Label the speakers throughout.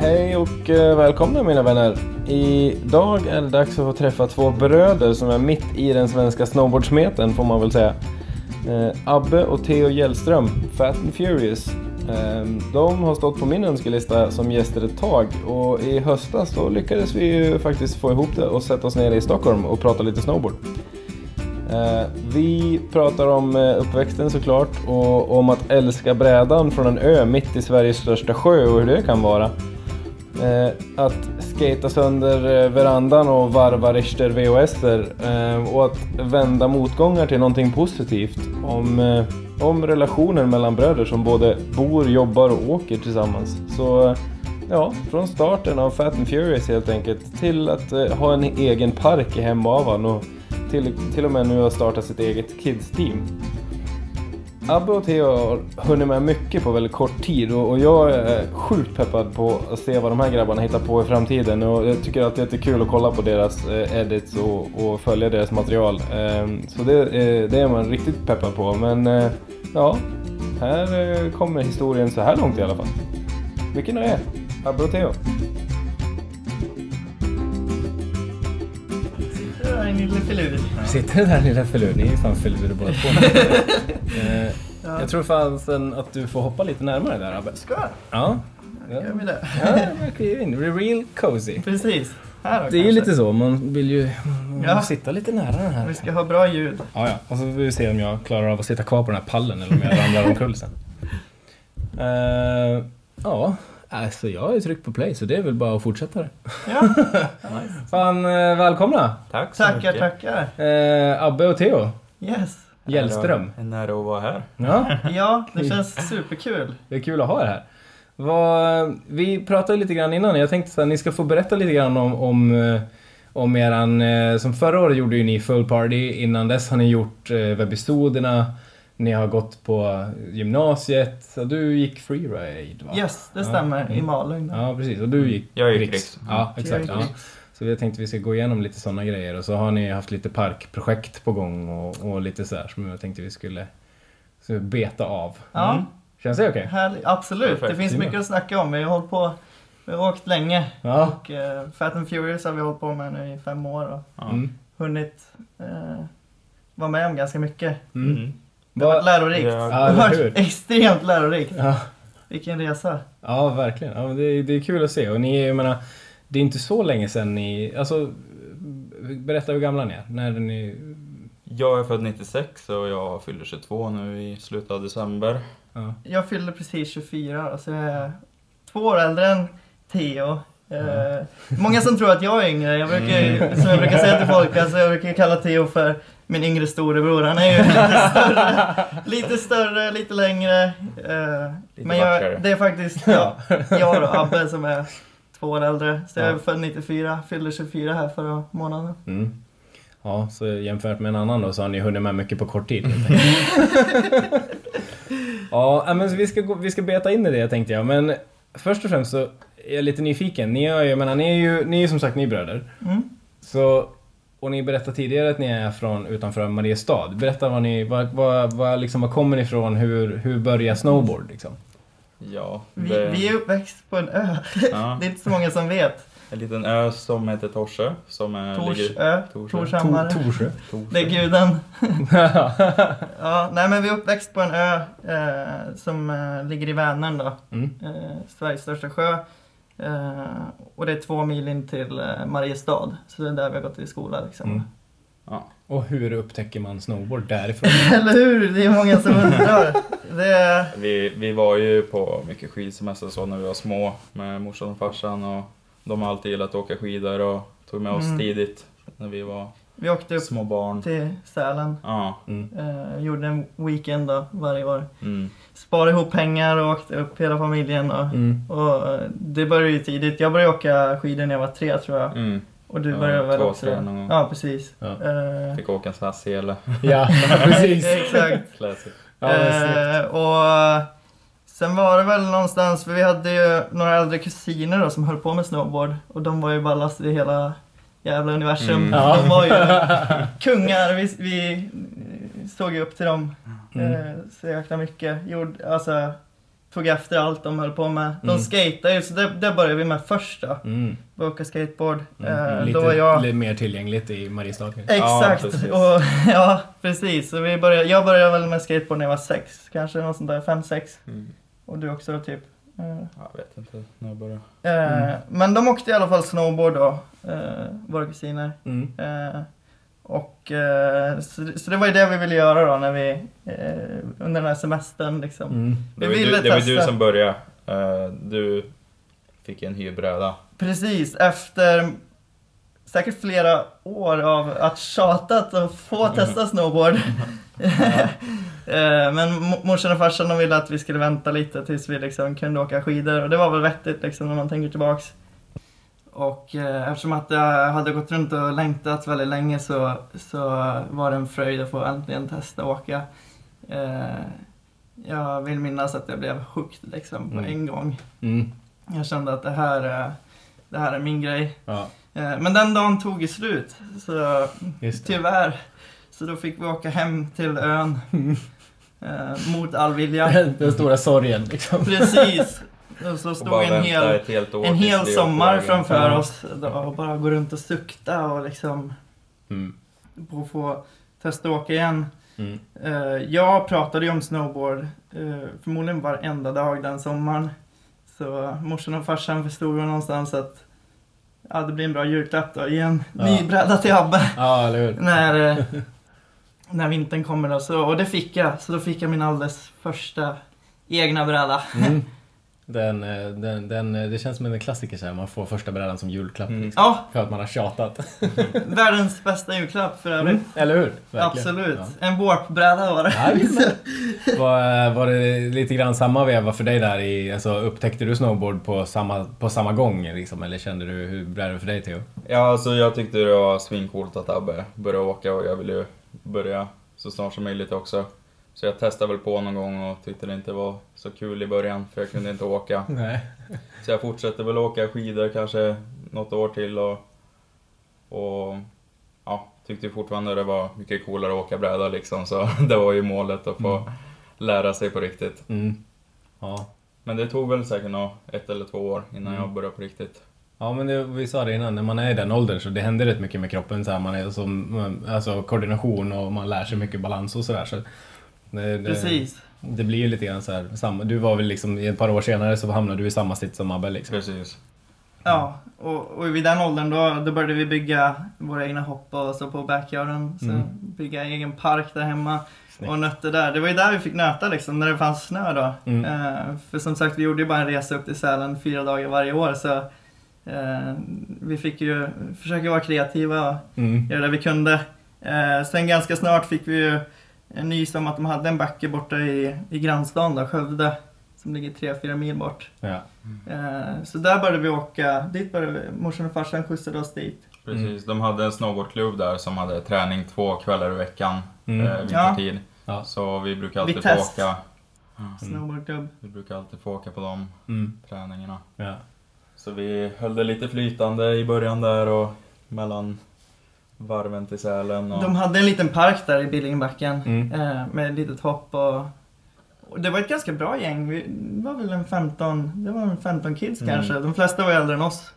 Speaker 1: Hej och eh, välkomna mina vänner. Idag är det dags att få träffa två bröder som är mitt i den svenska snowboardsmeten får man väl säga. Eh, Abbe och Theo Hjellström, Fat and Furious. Eh, de har stått på min önskelista som gäster ett tag och i höstas så lyckades vi ju faktiskt få ihop det och sätta oss ner i Stockholm och prata lite snowboard. Eh, vi pratar om eh, uppväxten såklart och om att älska brädan från en ö mitt i Sveriges största sjö och hur det kan vara. Eh, att skata sönder eh, verandan och varva Richter VHSer eh, och att vända motgångar till någonting positivt. Om, eh, om relationer mellan bröder som både bor, jobbar och åker tillsammans. Så eh, ja, från starten av Fat and Furious helt enkelt till att eh, ha en egen park i Hemavan och till, till och med nu har startat sitt eget Kids-team. Abbe och Theo har hunnit med mycket på väldigt kort tid och, och jag är sjukt peppad på att se vad de här grabbarna hittar på i framtiden och jag tycker att det är jättekul att kolla på deras eh, edits och, och följa deras material. Ehm, så det, eh, det är man riktigt peppad på men eh, ja, här kommer historien så här långt i alla fall. Mycket nöje, Abbe och Theo.
Speaker 2: En lille filur.
Speaker 1: Sitter där lilla filur, ni är ju fan filurer båda två. Eh, Jag tror fan att du får hoppa lite närmare där Abbe.
Speaker 2: Ska jag?
Speaker 1: Ja.
Speaker 2: Gör vi det?
Speaker 1: Ja, in. Real cozy.
Speaker 2: Precis. Här då
Speaker 1: Det är ju
Speaker 2: kanske.
Speaker 1: lite så, man vill ju man vill
Speaker 2: Ja.
Speaker 1: sitta lite nära den här.
Speaker 2: Vi ska ha bra ljud.
Speaker 1: Ja, ja. Och så får vi se om jag klarar av att sitta kvar på den här pallen eller om jag ramlar omkull sen. Eh, ja, alltså jag har ju tryckt på play så det är väl bara att fortsätta det.
Speaker 2: Ja.
Speaker 1: Fan, eh, välkomna!
Speaker 3: Tack så
Speaker 2: Tackar,
Speaker 3: mycket.
Speaker 2: tackar.
Speaker 1: Eh, Abbe och Theo
Speaker 2: Yes.
Speaker 1: Hjellström.
Speaker 3: En ära att vara här.
Speaker 1: Ja,
Speaker 2: Ja, det känns superkul.
Speaker 1: det är kul att ha er här. Vad, vi pratade lite grann innan, jag tänkte att ni ska få berätta lite grann om, om, eh, om eran, eh, som förra året gjorde ju ni Full Party, innan dess har ni gjort eh, webbisoderna, ni har gått på gymnasiet, så du gick freeride va?
Speaker 2: Yes, det stämmer.
Speaker 1: Ja.
Speaker 2: I Malung.
Speaker 1: Ja, precis. Och du gick
Speaker 3: Jag gick
Speaker 1: Riks.
Speaker 3: Riks.
Speaker 1: Ja, exakt.
Speaker 2: Jag
Speaker 1: Ja. Så jag tänkte vi ska gå igenom lite sådana grejer och så har ni haft lite parkprojekt på gång och, och lite så här som jag tänkte vi skulle så beta av.
Speaker 2: Ja,
Speaker 3: Mm.
Speaker 1: Känns det okej?
Speaker 2: härligt. Absolut. Det
Speaker 3: Perfekt.
Speaker 2: finns mycket att snacka om. Vi har hållit på. Vi har åkt länge.
Speaker 1: Ja.
Speaker 2: Och eh, Fat and Furious har vi hållit på med nu i fem år och.
Speaker 1: Mm.
Speaker 2: hunnit eh, vara med om ganska mycket.
Speaker 1: Mm.
Speaker 3: Mm.
Speaker 2: Det har varit
Speaker 1: Va-
Speaker 2: lärorikt.
Speaker 3: Ja,
Speaker 2: Det har varit extremt lärorikt.
Speaker 1: Ja,
Speaker 2: Vilken resa.
Speaker 1: ja verkligen. Ja, men det, är- det är kul att se. Och ni, är- jag menar, det är inte så länge sedan ni... Alltså, berätta hur gamla ni är. När ni...
Speaker 3: Jag är född 96 och jag fyller 22 nu i slutet av december.
Speaker 1: Ja.
Speaker 2: Jag fyllde precis 24, så jag är två år äldre än Theo. Eh, många som tror att jag är yngre. Jag brukar,
Speaker 3: Mm.
Speaker 2: Som jag brukar säga till folk, alltså jag brukar kalla Theo för min yngre storebror. Han är ju lite större, lite, större, lite längre. Eh,
Speaker 3: Lite
Speaker 2: men jag, det är faktiskt jag, jag och Abbe som är två år äldre. Så jag är
Speaker 1: Ja.
Speaker 2: född 94, fyllde 24 här förra månaden.
Speaker 1: Mm. Ja, så jämfört med en annan då så har ni hunnit med mycket på kort tid. ja, äh, men vi ska, gå, vi ska beta in i det tänkte jag. Men först och främst så är jag lite nyfiken. Ni, är, jag menar, ni är ju ni är ju som sagt ni är bröder.
Speaker 2: Mm.
Speaker 1: Så, och ni berättade tidigare att ni är från utanför Mariestad. Berätta vad ni, vad, vad, vad, liksom, var kommer ni ifrån? Hur, hur börjar snowboard liksom?
Speaker 3: Ja,
Speaker 2: Vi,
Speaker 3: det,
Speaker 2: vi är uppväxt på en ö.
Speaker 3: ja,
Speaker 2: Det är inte så många som vet.
Speaker 3: en liten ö som heter Torsö. Som är,
Speaker 2: Torsö,
Speaker 3: Torsö.
Speaker 2: Torshammar.
Speaker 1: Torsö.
Speaker 3: Torsö.
Speaker 2: Det är guden. Ja, nej men vi är uppväxt på en ö eh, som eh, ligger i Vänern då.
Speaker 1: Mm.
Speaker 2: Eh, Sveriges största sjö. Eh, och det är två mil in till eh, Mariestad. Så det är där vi har gått i skola liksom.
Speaker 1: Mm.
Speaker 3: Ja.
Speaker 1: Och hur upptäcker man snowboard därifrån?
Speaker 2: Eller hur? Det är många som undrar. Det
Speaker 3: Vi, vi var ju på mycket skidsemester så när vi var små med morsan och farsan och de har alltid gillat att åka skidor och tog med oss
Speaker 2: Mm.
Speaker 3: tidigt när vi var
Speaker 2: vi åkte upp
Speaker 3: små barn.
Speaker 2: till Sälen.
Speaker 3: Ja.
Speaker 1: Mm.
Speaker 2: Eh, gjorde en weekend då varje år.
Speaker 3: Mm.
Speaker 2: Sparade ihop pengar och åkte upp hela familjen. Och,
Speaker 1: Mm.
Speaker 2: och det började ju tidigt. Jag började åka skidor när jag var tre tror jag.
Speaker 3: Mm.
Speaker 2: Och du
Speaker 3: Ja,
Speaker 2: började väl
Speaker 3: två,
Speaker 2: också?
Speaker 3: tre någon gång.
Speaker 2: Ja, precis.
Speaker 1: Ja.
Speaker 2: Eh,
Speaker 3: Fick åka en sån här sele.
Speaker 1: Ja, precis.
Speaker 2: Exakt.
Speaker 3: Classic.
Speaker 1: Ja, det.
Speaker 2: Eh, och sen var det väl någonstans, för vi hade ju några äldre kusiner då som höll på med snowboard. Och de var ju ballast i hela jävla universum.
Speaker 3: Mm.
Speaker 1: Ja.
Speaker 2: De var ju kungar, vi, vi såg ju upp till dem
Speaker 1: Mm.
Speaker 2: eh, så jäkla mycket. Gjorde, alltså, tog efter allt de höll på med. De
Speaker 1: Mm.
Speaker 2: skejtade ju, så det, det började vi med först då.
Speaker 1: Mm.
Speaker 2: Åka skateboard.
Speaker 1: Mm.
Speaker 2: Eh,
Speaker 1: Lite,
Speaker 2: då var jag...
Speaker 1: lite mer tillgängligt i Mariestad.
Speaker 2: Exakt,
Speaker 3: Ja, precis.
Speaker 2: och, ja precis. Så vi började, jag började väl med skateboard när jag var sex, kanske något sånt där, fem, sex.
Speaker 3: Mm.
Speaker 2: Och du också då, typ. Eh,
Speaker 3: Jag vet inte när jag började.
Speaker 2: eh,
Speaker 1: Mm.
Speaker 2: Men de åkte i alla fall snowboard då, eh, våra kusiner. Och eh, så, så det var ju det vi ville göra då när vi, eh, under den här semestern liksom.
Speaker 1: Mm.
Speaker 3: Det
Speaker 2: Vi
Speaker 3: var, ju
Speaker 2: ville
Speaker 3: du, det var du som började. Eh, du fick en hyrbräda.
Speaker 2: Precis, efter säkert flera år av att tjatat och få testa snowboard. Men mo- morsan och farsan de ville att vi skulle vänta lite tills vi liksom kunde åka skidor och det var väl vettigt liksom när man tänker tillbaks. Och eh, eftersom att jag hade gått runt och längtat väldigt länge så, så var det en fröjd att få äntligen testa åka. Eh, jag vill minnas att jag blev hooked liksom på
Speaker 1: Mm.
Speaker 2: en gång.
Speaker 1: Mm.
Speaker 2: Jag kände att det här, är- det här är min grej.
Speaker 1: Ja,
Speaker 2: Eh, Men den dagen tog ju slut, så tyvärr. Så då fick vi åka hem till ön. eh, mot all vilja.
Speaker 1: Den, den stora sorgen liksom.
Speaker 2: Precis. Och så
Speaker 3: Och
Speaker 2: stod
Speaker 3: bara
Speaker 2: en hel,
Speaker 3: ett helt år
Speaker 2: en hel sommar framför
Speaker 1: Ja.
Speaker 2: oss. Då, och bara gå runt och sukta och liksom
Speaker 1: Mm.
Speaker 2: på att få testa att åka igen.
Speaker 1: Mm.
Speaker 2: Eh, jag pratade ju om snowboard eh, förmodligen varenda dag den sommaren. Så morsan och farsan förstod väl någonstans att ja, det blir en bra julklapp då. Ge en
Speaker 1: Ja.
Speaker 2: ny bräda till Abbe
Speaker 1: Ja, eller hur?
Speaker 2: när, eh, när vintern kommer. Då. Så, och det fick jag. Så då fick jag min alldeles första egna bräda.
Speaker 1: Mm. Den, eh, den, den, eh, det känns som en klassiker så här, man får första brädan som julklapp.
Speaker 3: Mm.
Speaker 1: Liksom,
Speaker 2: Ja,
Speaker 1: för att man har tjatat.
Speaker 2: världens bästa julklapp för övrigt.
Speaker 1: Mm. Eller hur? Verkligen.
Speaker 2: Absolut.
Speaker 1: Ja.
Speaker 2: En warp-bräda var det.
Speaker 1: Ja, var, var det lite grann samma veva för dig där? I, alltså, upptäckte du snowboard på samma, på samma gång? Liksom, eller kände du, hur blev det för dig Theo?
Speaker 3: Ja, alltså jag tyckte det var svincoolt att Abbe började åka och jag ville ju börja så snart som möjligt också. Så jag testade väl på någon gång och tyckte det inte var så kul i början för jag kunde inte åka.
Speaker 1: Nej.
Speaker 3: Så jag fortsatte väl åka skidor kanske något år till och, och ja, tyckte fortfarande det var mycket coolare att åka bräda liksom så det var ju målet att få
Speaker 1: Mm.
Speaker 3: lära sig på riktigt.
Speaker 1: Mm. Ja.
Speaker 3: Men det tog väl säkert nå ett eller två år innan
Speaker 1: Mm.
Speaker 3: jag började på riktigt.
Speaker 1: Ja men det, vi sa det innan, när man är i den åldern så det händer rätt mycket med kroppen. Så här, man är som, alltså koordination och man lär sig mycket balans och sådär. Så det, det,
Speaker 2: Precis.
Speaker 1: det blir ju lite grann så här, samma, du var väl liksom, ett par år senare så hamnade du i samma sitt som Abbe liksom.
Speaker 3: Precis.
Speaker 2: Ja, och, och vid den åldern då, då började vi bygga våra egna hopp och så på backyarden. Så
Speaker 1: Mm.
Speaker 2: bygga egen park där hemma
Speaker 1: Snyggt.
Speaker 2: och nötte där. Det var ju där vi fick nöta liksom, när det fanns snö då.
Speaker 1: Mm.
Speaker 2: Eh, för som sagt, vi gjorde ju bara en resa upp till Sälen fyra dagar varje år. Så eh, vi fick ju försöka vara kreativa och
Speaker 1: Mm.
Speaker 2: göra det vi kunde. Eh, sen ganska snart fick vi ju en nys om att de hade en backe borta i, i grannstan då, Skövde. Som ligger 3-4 mil bort.
Speaker 1: Ja.
Speaker 2: Eh, Så där började vi åka, dit började vi, morsan och farsan skjutsade oss dit.
Speaker 3: Precis, de hade en snowboardklubb där som hade träning två kvällar i veckan
Speaker 1: Mm.
Speaker 3: eh, vintertid.
Speaker 1: Ja.
Speaker 3: Så vi brukar alltid få
Speaker 2: Vitesse.
Speaker 3: åka.
Speaker 2: Snowboardklubb.
Speaker 3: Vi brukar alltid få åka på de
Speaker 1: Mm.
Speaker 3: träningarna.
Speaker 1: Ja.
Speaker 3: Så vi höll det lite flytande i början där och mellan varven till Sälen. Och...
Speaker 2: De hade en liten park där i Billingenbacken
Speaker 1: Mm.
Speaker 2: eh, med ett litet hopp och, och det var ett ganska bra gäng. Vi det var väl en 15, det var en 15 kids
Speaker 3: Mm.
Speaker 2: kanske. De flesta var äldre än oss.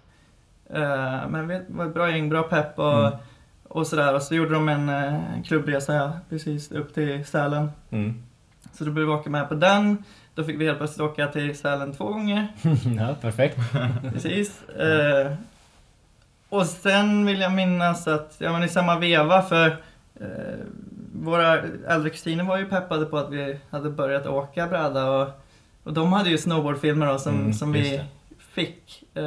Speaker 2: Eh, Men vi var ett bra gäng, bra pepp och,
Speaker 1: Mm.
Speaker 2: och sådär. Och så gjorde de en eh, klubbresa precis upp till Sälen.
Speaker 1: Mm.
Speaker 2: Så då började vi åka med på den. Då fick vi helt plötsligt åka till Sälen två gånger.
Speaker 1: ja, perfekt.
Speaker 2: Precis. Eh, och sen vill jag minnas att, ja men i samma veva för eh, våra äldre kusiner var ju peppade på att vi hade börjat åka bräda och, och de hade ju snowboardfilmer då som,
Speaker 1: Mm,
Speaker 2: som vi fick. Eh,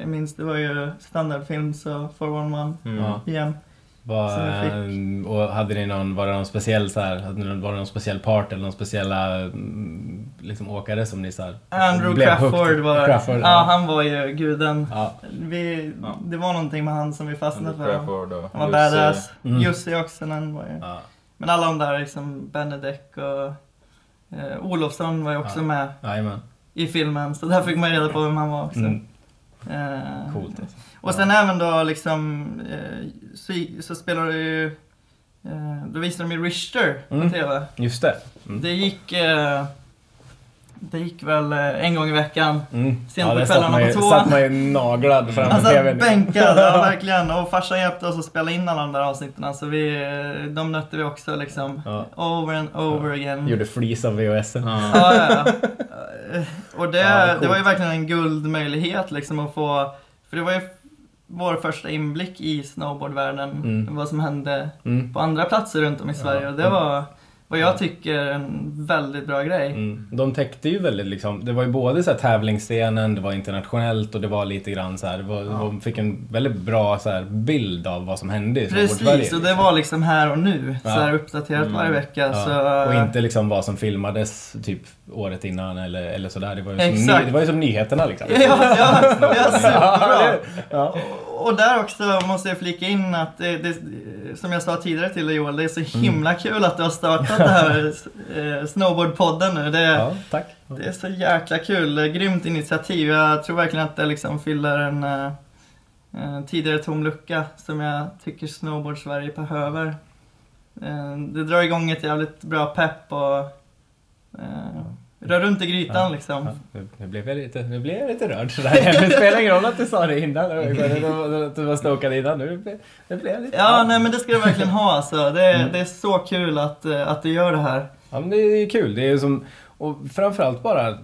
Speaker 2: jag minns det var ju standardfilm så 411
Speaker 3: Mm.
Speaker 2: Igen.
Speaker 1: Var,
Speaker 2: vi
Speaker 1: och hade ni någon, var det någon speciell så här, var det någon speciell part eller någon speciella mm, liksom, åkare som ni så här,
Speaker 2: Andrew
Speaker 1: blev
Speaker 2: Crafford
Speaker 1: hooked?
Speaker 2: var,
Speaker 1: Crafford,
Speaker 2: ja,
Speaker 1: ja.
Speaker 2: han var ju guden.
Speaker 1: Ja.
Speaker 2: Vi,
Speaker 3: Ja.
Speaker 2: Det var någonting med han som vi fastnade
Speaker 3: Andrew
Speaker 2: för.
Speaker 3: Crafford och
Speaker 2: Han var
Speaker 3: Jussi.
Speaker 2: badass.
Speaker 1: Mm.
Speaker 2: Jussi också, han var ju...
Speaker 1: Ja.
Speaker 2: Men alla de där liksom, Benedek och eh, Olofsson var ju också
Speaker 1: Ja.
Speaker 2: med i filmen. Så där fick man reda på vem han var också.
Speaker 1: Mm.
Speaker 2: Eh,
Speaker 1: Coolt alltså.
Speaker 2: Och sen även då liksom, eh, så, så spelade ju, eh, då visade de ju Richter på
Speaker 1: Mm.
Speaker 2: TV.
Speaker 1: Just det. Mm.
Speaker 2: Det gick, eh, Det gick väl en gång i veckan.
Speaker 1: Mm.
Speaker 2: Sent på
Speaker 1: där
Speaker 2: kvällarna på tvåan.
Speaker 1: satt man ju naglad framför
Speaker 2: Alltså
Speaker 1: TVn.
Speaker 2: bänkad, ja verkligen. Och farsan hjälpte oss att spela in alla de där avsnitten. Så vi, eh, de nötte vi också liksom.
Speaker 1: Ja.
Speaker 2: Over and over again.
Speaker 1: Gjorde flis av VHSen.
Speaker 3: Ja.
Speaker 2: Ja, ja, ja. Och det,
Speaker 1: Ja,
Speaker 2: det var ju verkligen en guldmöjlighet liksom att få, för det var ju vår första inblick i snowboardvärlden,
Speaker 1: Mm.
Speaker 2: vad som hände
Speaker 1: Mm.
Speaker 2: på andra platser runt om i Sverige. Och det var vad jag tycker en väldigt bra grej.
Speaker 1: Mm. De täckte ju väldigt liksom, det var ju både så här tävlingsscenen, det var internationellt och det var lite grann så här, det var, de fick en väldigt bra så här, bild av vad som hände i
Speaker 2: Precis, och det
Speaker 1: liksom.
Speaker 2: var liksom här och nu.
Speaker 1: Ja.
Speaker 2: Så här uppdaterat
Speaker 3: Mm.
Speaker 2: varje vecka.
Speaker 1: Ja,
Speaker 2: Så,
Speaker 1: Och inte liksom vad som filmades typ året innan eller, eller sådär. Det var ju som, ny, det var ju som nyheterna liksom.
Speaker 2: Ja, ja, ja, superbra.
Speaker 1: Ja.
Speaker 2: Och där också måste jag flika in att det, det, som jag sa tidigare till dig Joel, det är så
Speaker 1: Mm.
Speaker 2: himla kul att du har startat det här eh, Snowboardpodden nu. Det,
Speaker 1: Ja, tack.
Speaker 2: det är så jäkla kul, grymt initiativ. Jag tror verkligen att det liksom fyller en eh, eh, tidigare tom lucka som jag tycker Snowboard-Sverige behöver. Eh, det drar igång ett jävligt bra pepp och eh, rör runt i grytan
Speaker 1: Ja.
Speaker 2: liksom.
Speaker 1: Ja, nu, blev jag lite, nu blev jag lite rörd sådär. Det spelar ingen roll att du sa det innan. Att du var stokad innan. Nu blev, nu blev jag lite...
Speaker 2: Ja, nej men det ska du verkligen ha alltså. Det, är-
Speaker 1: Mm.
Speaker 2: det är så kul att, eh, att du gör det här.
Speaker 1: Ja, men det är kul. Det är som, och framförallt bara,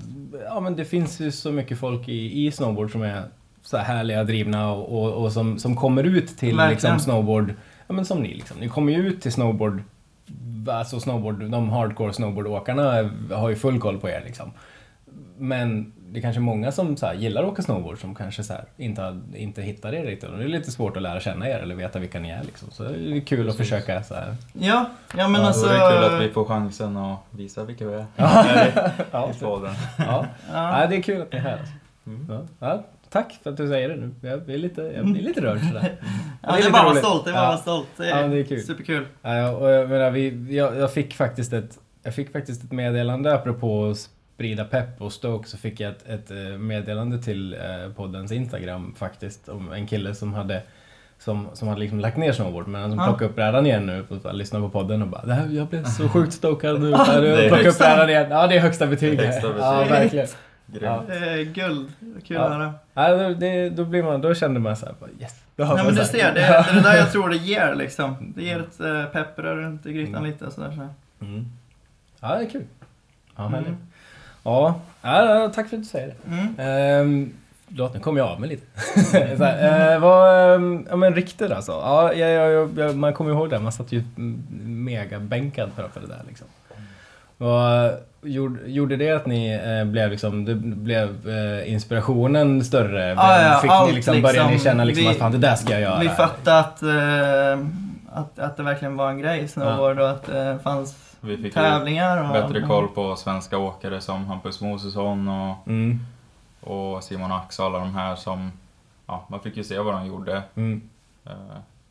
Speaker 1: ja men det finns ju så mycket folk i, i snowboard som är så här härliga, drivna och, och, och som, som kommer ut till
Speaker 2: Verkligen.
Speaker 1: liksom snowboard, ja men som ni liksom. Ni kommer ju ut till snowboard, alltså snowboard, de hardcore snowboardåkarna har ju full koll på er liksom. Men det är kanske många som så här, gillar att åka snowboard som kanske så här, inte, inte hittar er riktigt. Det är lite svårt att lära känna er eller veta vilka ni är liksom. Så det är kul att försöka så här.
Speaker 2: Ja, ja men
Speaker 3: Ja,
Speaker 2: alltså...
Speaker 3: Då är det kul att vi får chansen att visa vilka vi är.
Speaker 1: Ja,
Speaker 3: I
Speaker 1: ja.
Speaker 2: Ja.
Speaker 1: Ja, det är kul att ni är här. Alltså.
Speaker 3: Mm.
Speaker 1: Ja. Ja, tack för att du säger det nu. Jag blir lite, jag blir lite rörd sådär.
Speaker 2: Ja, det är bara
Speaker 1: roligt.
Speaker 2: stolt, det är bara
Speaker 1: Ja.
Speaker 2: stolt. Det
Speaker 1: Ja,
Speaker 2: är,
Speaker 1: det är kul.
Speaker 2: superkul.
Speaker 1: Ja, och jag, menar, vi, jag, jag fick faktiskt ett jag fick faktiskt ett meddelande apropå att sprida pepp och Stoke så fick jag ett, ett eh, meddelande till eh, poddens Instagram faktiskt om en kille som hade som, som hade liksom lagt ner snowboard men som
Speaker 2: Ja.
Speaker 1: plockade upp brädan igen nu och lyssnade på podden och bara det här, jag blev så sjukt stokad nu.
Speaker 3: Är
Speaker 1: plockade upp brädan igen. Ja det är högsta betyg.
Speaker 3: Det är högsta
Speaker 1: Ja
Speaker 3: betyg.
Speaker 1: verkligen.
Speaker 3: Grymt.
Speaker 2: Är guld. Kul
Speaker 1: Ja.
Speaker 2: att höra.
Speaker 1: Ja, då, det, då, blir man, då kände man såhär, yes.
Speaker 2: Nej men du ser, det är, det är det där jag tror det ger liksom. Det ger ett äh, pepp rör runt i grytan
Speaker 1: Mm.
Speaker 2: lite och sådär. Så.
Speaker 1: Mm. Ja, det är kul. Ja, härligt.
Speaker 2: Mm.
Speaker 1: Ja, ja, ja, tack för att du säger det.
Speaker 2: Mm.
Speaker 1: Ehm, Förlåt, nu kom jag av mig lite. så här, eh, vad, ehm, ja men riktigt alltså. Ja, jag, jag, jag, jag, man kommer ihåg det, man satt ju mm, megabänkad framför det där liksom. Vad, gjorde, gjorde det att ni eh, blev liksom, det blev eh, inspirationen större?
Speaker 2: Ja, ja,
Speaker 1: Fick ni liksom, började ni
Speaker 2: liksom.
Speaker 1: känna liksom
Speaker 2: Vi-
Speaker 1: att fan det där ska jag göra?
Speaker 2: Vi fattade att, eh, att, att det verkligen var en grej, snowboard, och att det fanns
Speaker 3: Vi fick
Speaker 2: tävlingar. Och,
Speaker 3: bättre koll på svenska åkare som Hampus Mosesson och,
Speaker 1: Mm,
Speaker 3: och Simon Ax och alla de här som... Ja, man fick ju se vad de gjorde
Speaker 1: mm,
Speaker 3: eh,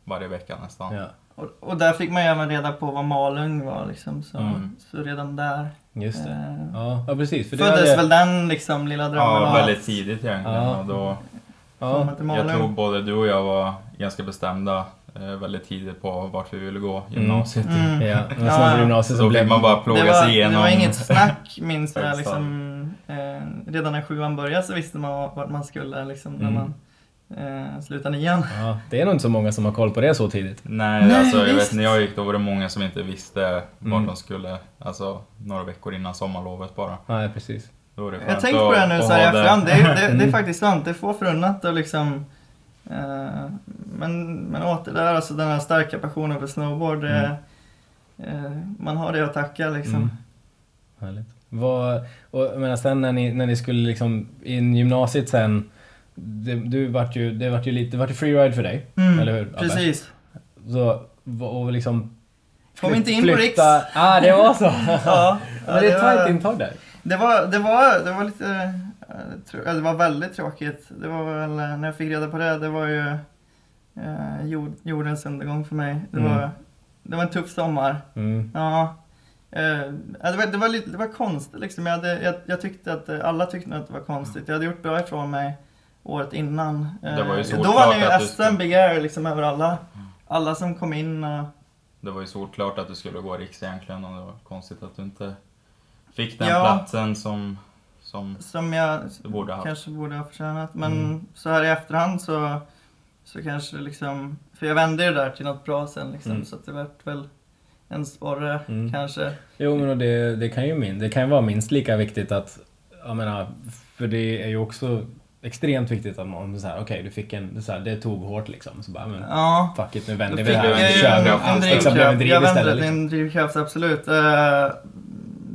Speaker 3: varje vecka nästan.
Speaker 1: ja,
Speaker 2: Och, och där fick man ju även reda på vad Malung var liksom. Så,
Speaker 3: Mm.
Speaker 2: så redan där
Speaker 1: just det.
Speaker 2: eh,
Speaker 1: Ja, ja precis. För det
Speaker 2: föddes
Speaker 1: hade,
Speaker 2: väl den liksom lilla drömmen
Speaker 3: Ja, väldigt tidigt egentligen.
Speaker 1: Ja.
Speaker 3: Och då,
Speaker 1: ja,
Speaker 3: jag tror både du och jag var ganska bestämda eh, väldigt tidigt på vart vi ville gå gymnasiet.
Speaker 2: Mm.
Speaker 1: ja. Men sen
Speaker 2: ja.
Speaker 1: gymnasiet
Speaker 3: Så
Speaker 1: så blev
Speaker 3: man bara
Speaker 2: Det
Speaker 3: plåga
Speaker 2: var,
Speaker 3: sig
Speaker 2: det
Speaker 3: igenom.
Speaker 2: var inget snack minns jag liksom. Eh, redan när sjuan började så visste man vart man skulle liksom när
Speaker 1: Mm.
Speaker 2: man eh, slutade nian.
Speaker 1: Ja, det är nog inte så många som har koll på det så tidigt.
Speaker 3: Nej,
Speaker 2: Nej,
Speaker 3: alltså jag
Speaker 2: visst.
Speaker 3: vet när jag gick då var det många som inte visste vart
Speaker 1: Mm.
Speaker 3: de skulle. Alltså några veckor innan sommarlovet bara.
Speaker 1: Nej, precis.
Speaker 3: Då var det
Speaker 2: Jag
Speaker 3: skönt
Speaker 2: tänkte på
Speaker 3: att-
Speaker 2: det nu
Speaker 3: att
Speaker 2: så här
Speaker 3: det.
Speaker 2: efterhand. Det, är- det, det är
Speaker 1: Mm.
Speaker 2: faktiskt sant. Det är få förunnat och liksom eh, men, men åter där, alltså den här starka passionen för snowboard. det- eh, man har det att tacka liksom.
Speaker 1: Mm. Härligt. Vad, och jag menar sen när ni, när ni skulle liksom in gymnasiet sen, det, du vart ju, det vart ju lite, det vart ju freeride för dig,
Speaker 2: Mm,
Speaker 1: eller hur? Abbe?
Speaker 2: Precis.
Speaker 1: Så, och liksom...
Speaker 2: Kom inte in på Riks.
Speaker 1: Ja, ah, det var så!
Speaker 2: Ja,
Speaker 1: Men det är ett tajt intag där.
Speaker 2: Det var, det var, det var lite, eh, ja, det var väldigt tråkigt. Det var väl, eh, när jag fick reda på det, det var ju eh, jord, jordens undergång för mig. Det,
Speaker 1: Mm.
Speaker 2: var, det var en tuff sommar.
Speaker 1: Mm.
Speaker 2: Ja. Eh, ja, det, var, det, var lite, det var konstigt liksom. Jag, hade, jag, jag tyckte att, alla tyckte att det var konstigt. Jag hade gjort bra ifrån mig året innan.
Speaker 3: Det var ju
Speaker 2: Eh,
Speaker 3: solklart
Speaker 2: Då var det ju SM Big Air liksom över alla. Alla som kom in och...
Speaker 3: Det var ju solklart att du skulle gå riks egentligen och det var konstigt att du inte fick den
Speaker 2: Ja.
Speaker 3: platsen som, som
Speaker 2: som jag
Speaker 3: du borde ha haft.
Speaker 2: kanske borde ha förtjänat. Men
Speaker 1: Mm.
Speaker 2: så här i efterhand så, så kanske liksom, för jag vände det där till något bra sen liksom,
Speaker 1: Mm.
Speaker 2: så att det vart väl en sporre
Speaker 1: Mm.
Speaker 2: kanske.
Speaker 1: Jo, men det, det kan ju min, det kan ju vara minst lika viktigt att, jag menar, för det är ju också extremt viktigt att man så här, okej, du fick en, så här, det tog hårt liksom. Så bara, men
Speaker 2: Ja.
Speaker 1: fuck it, nu vänder vi det
Speaker 2: jag
Speaker 1: här.
Speaker 2: ju
Speaker 1: kör
Speaker 2: en, en
Speaker 1: Liksom, blev en
Speaker 2: drivkraft.
Speaker 1: driv
Speaker 2: Jag vände
Speaker 1: Liksom.
Speaker 2: en drivkraft, absolut. Eh,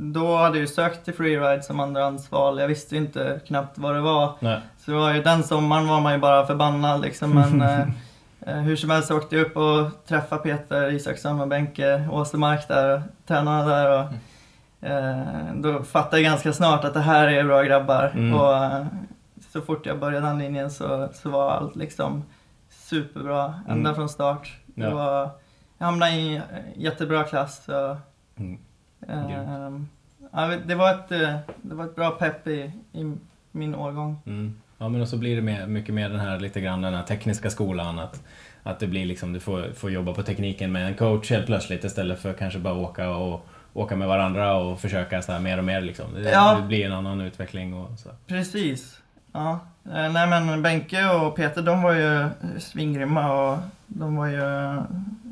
Speaker 2: då hade jag ju sökt till freeride som andrahandsval. Jag visste ju inte knappt vad det var.
Speaker 1: Nej.
Speaker 2: Så det var ju, den sommaren var man ju bara förbannad liksom. Men eh, eh, hur som helst åkte jag upp och träffade Peter Isaksson och Benke Åstermark där och tränarna där. Och, eh, då fattade jag ganska snart att det här är bra grabbar.
Speaker 1: Mm.
Speaker 2: Och så fort jag började den linjen så, så var allt liksom superbra ända
Speaker 1: Mm.
Speaker 2: från start. Det
Speaker 1: Ja.
Speaker 2: var, jag hamnade i en jättebra klass. Så,
Speaker 1: Mm.
Speaker 2: eh, ja, det, var ett, eh, det var ett bra pepp i, i min årgång.
Speaker 1: Mm. Ja men och så blir det mer, mycket mer den här lite grann den här tekniska skolan att, att det blir liksom, du får, får jobba på tekniken med en coach helt plötsligt istället för kanske bara åka och åka med varandra och försöka så här mer och mer liksom. Det,
Speaker 2: Ja.
Speaker 1: det blir en annan utveckling och så.
Speaker 2: Precis. Ja. Eh, Nej men Benke och Peter de var ju svingrymma och de var ju...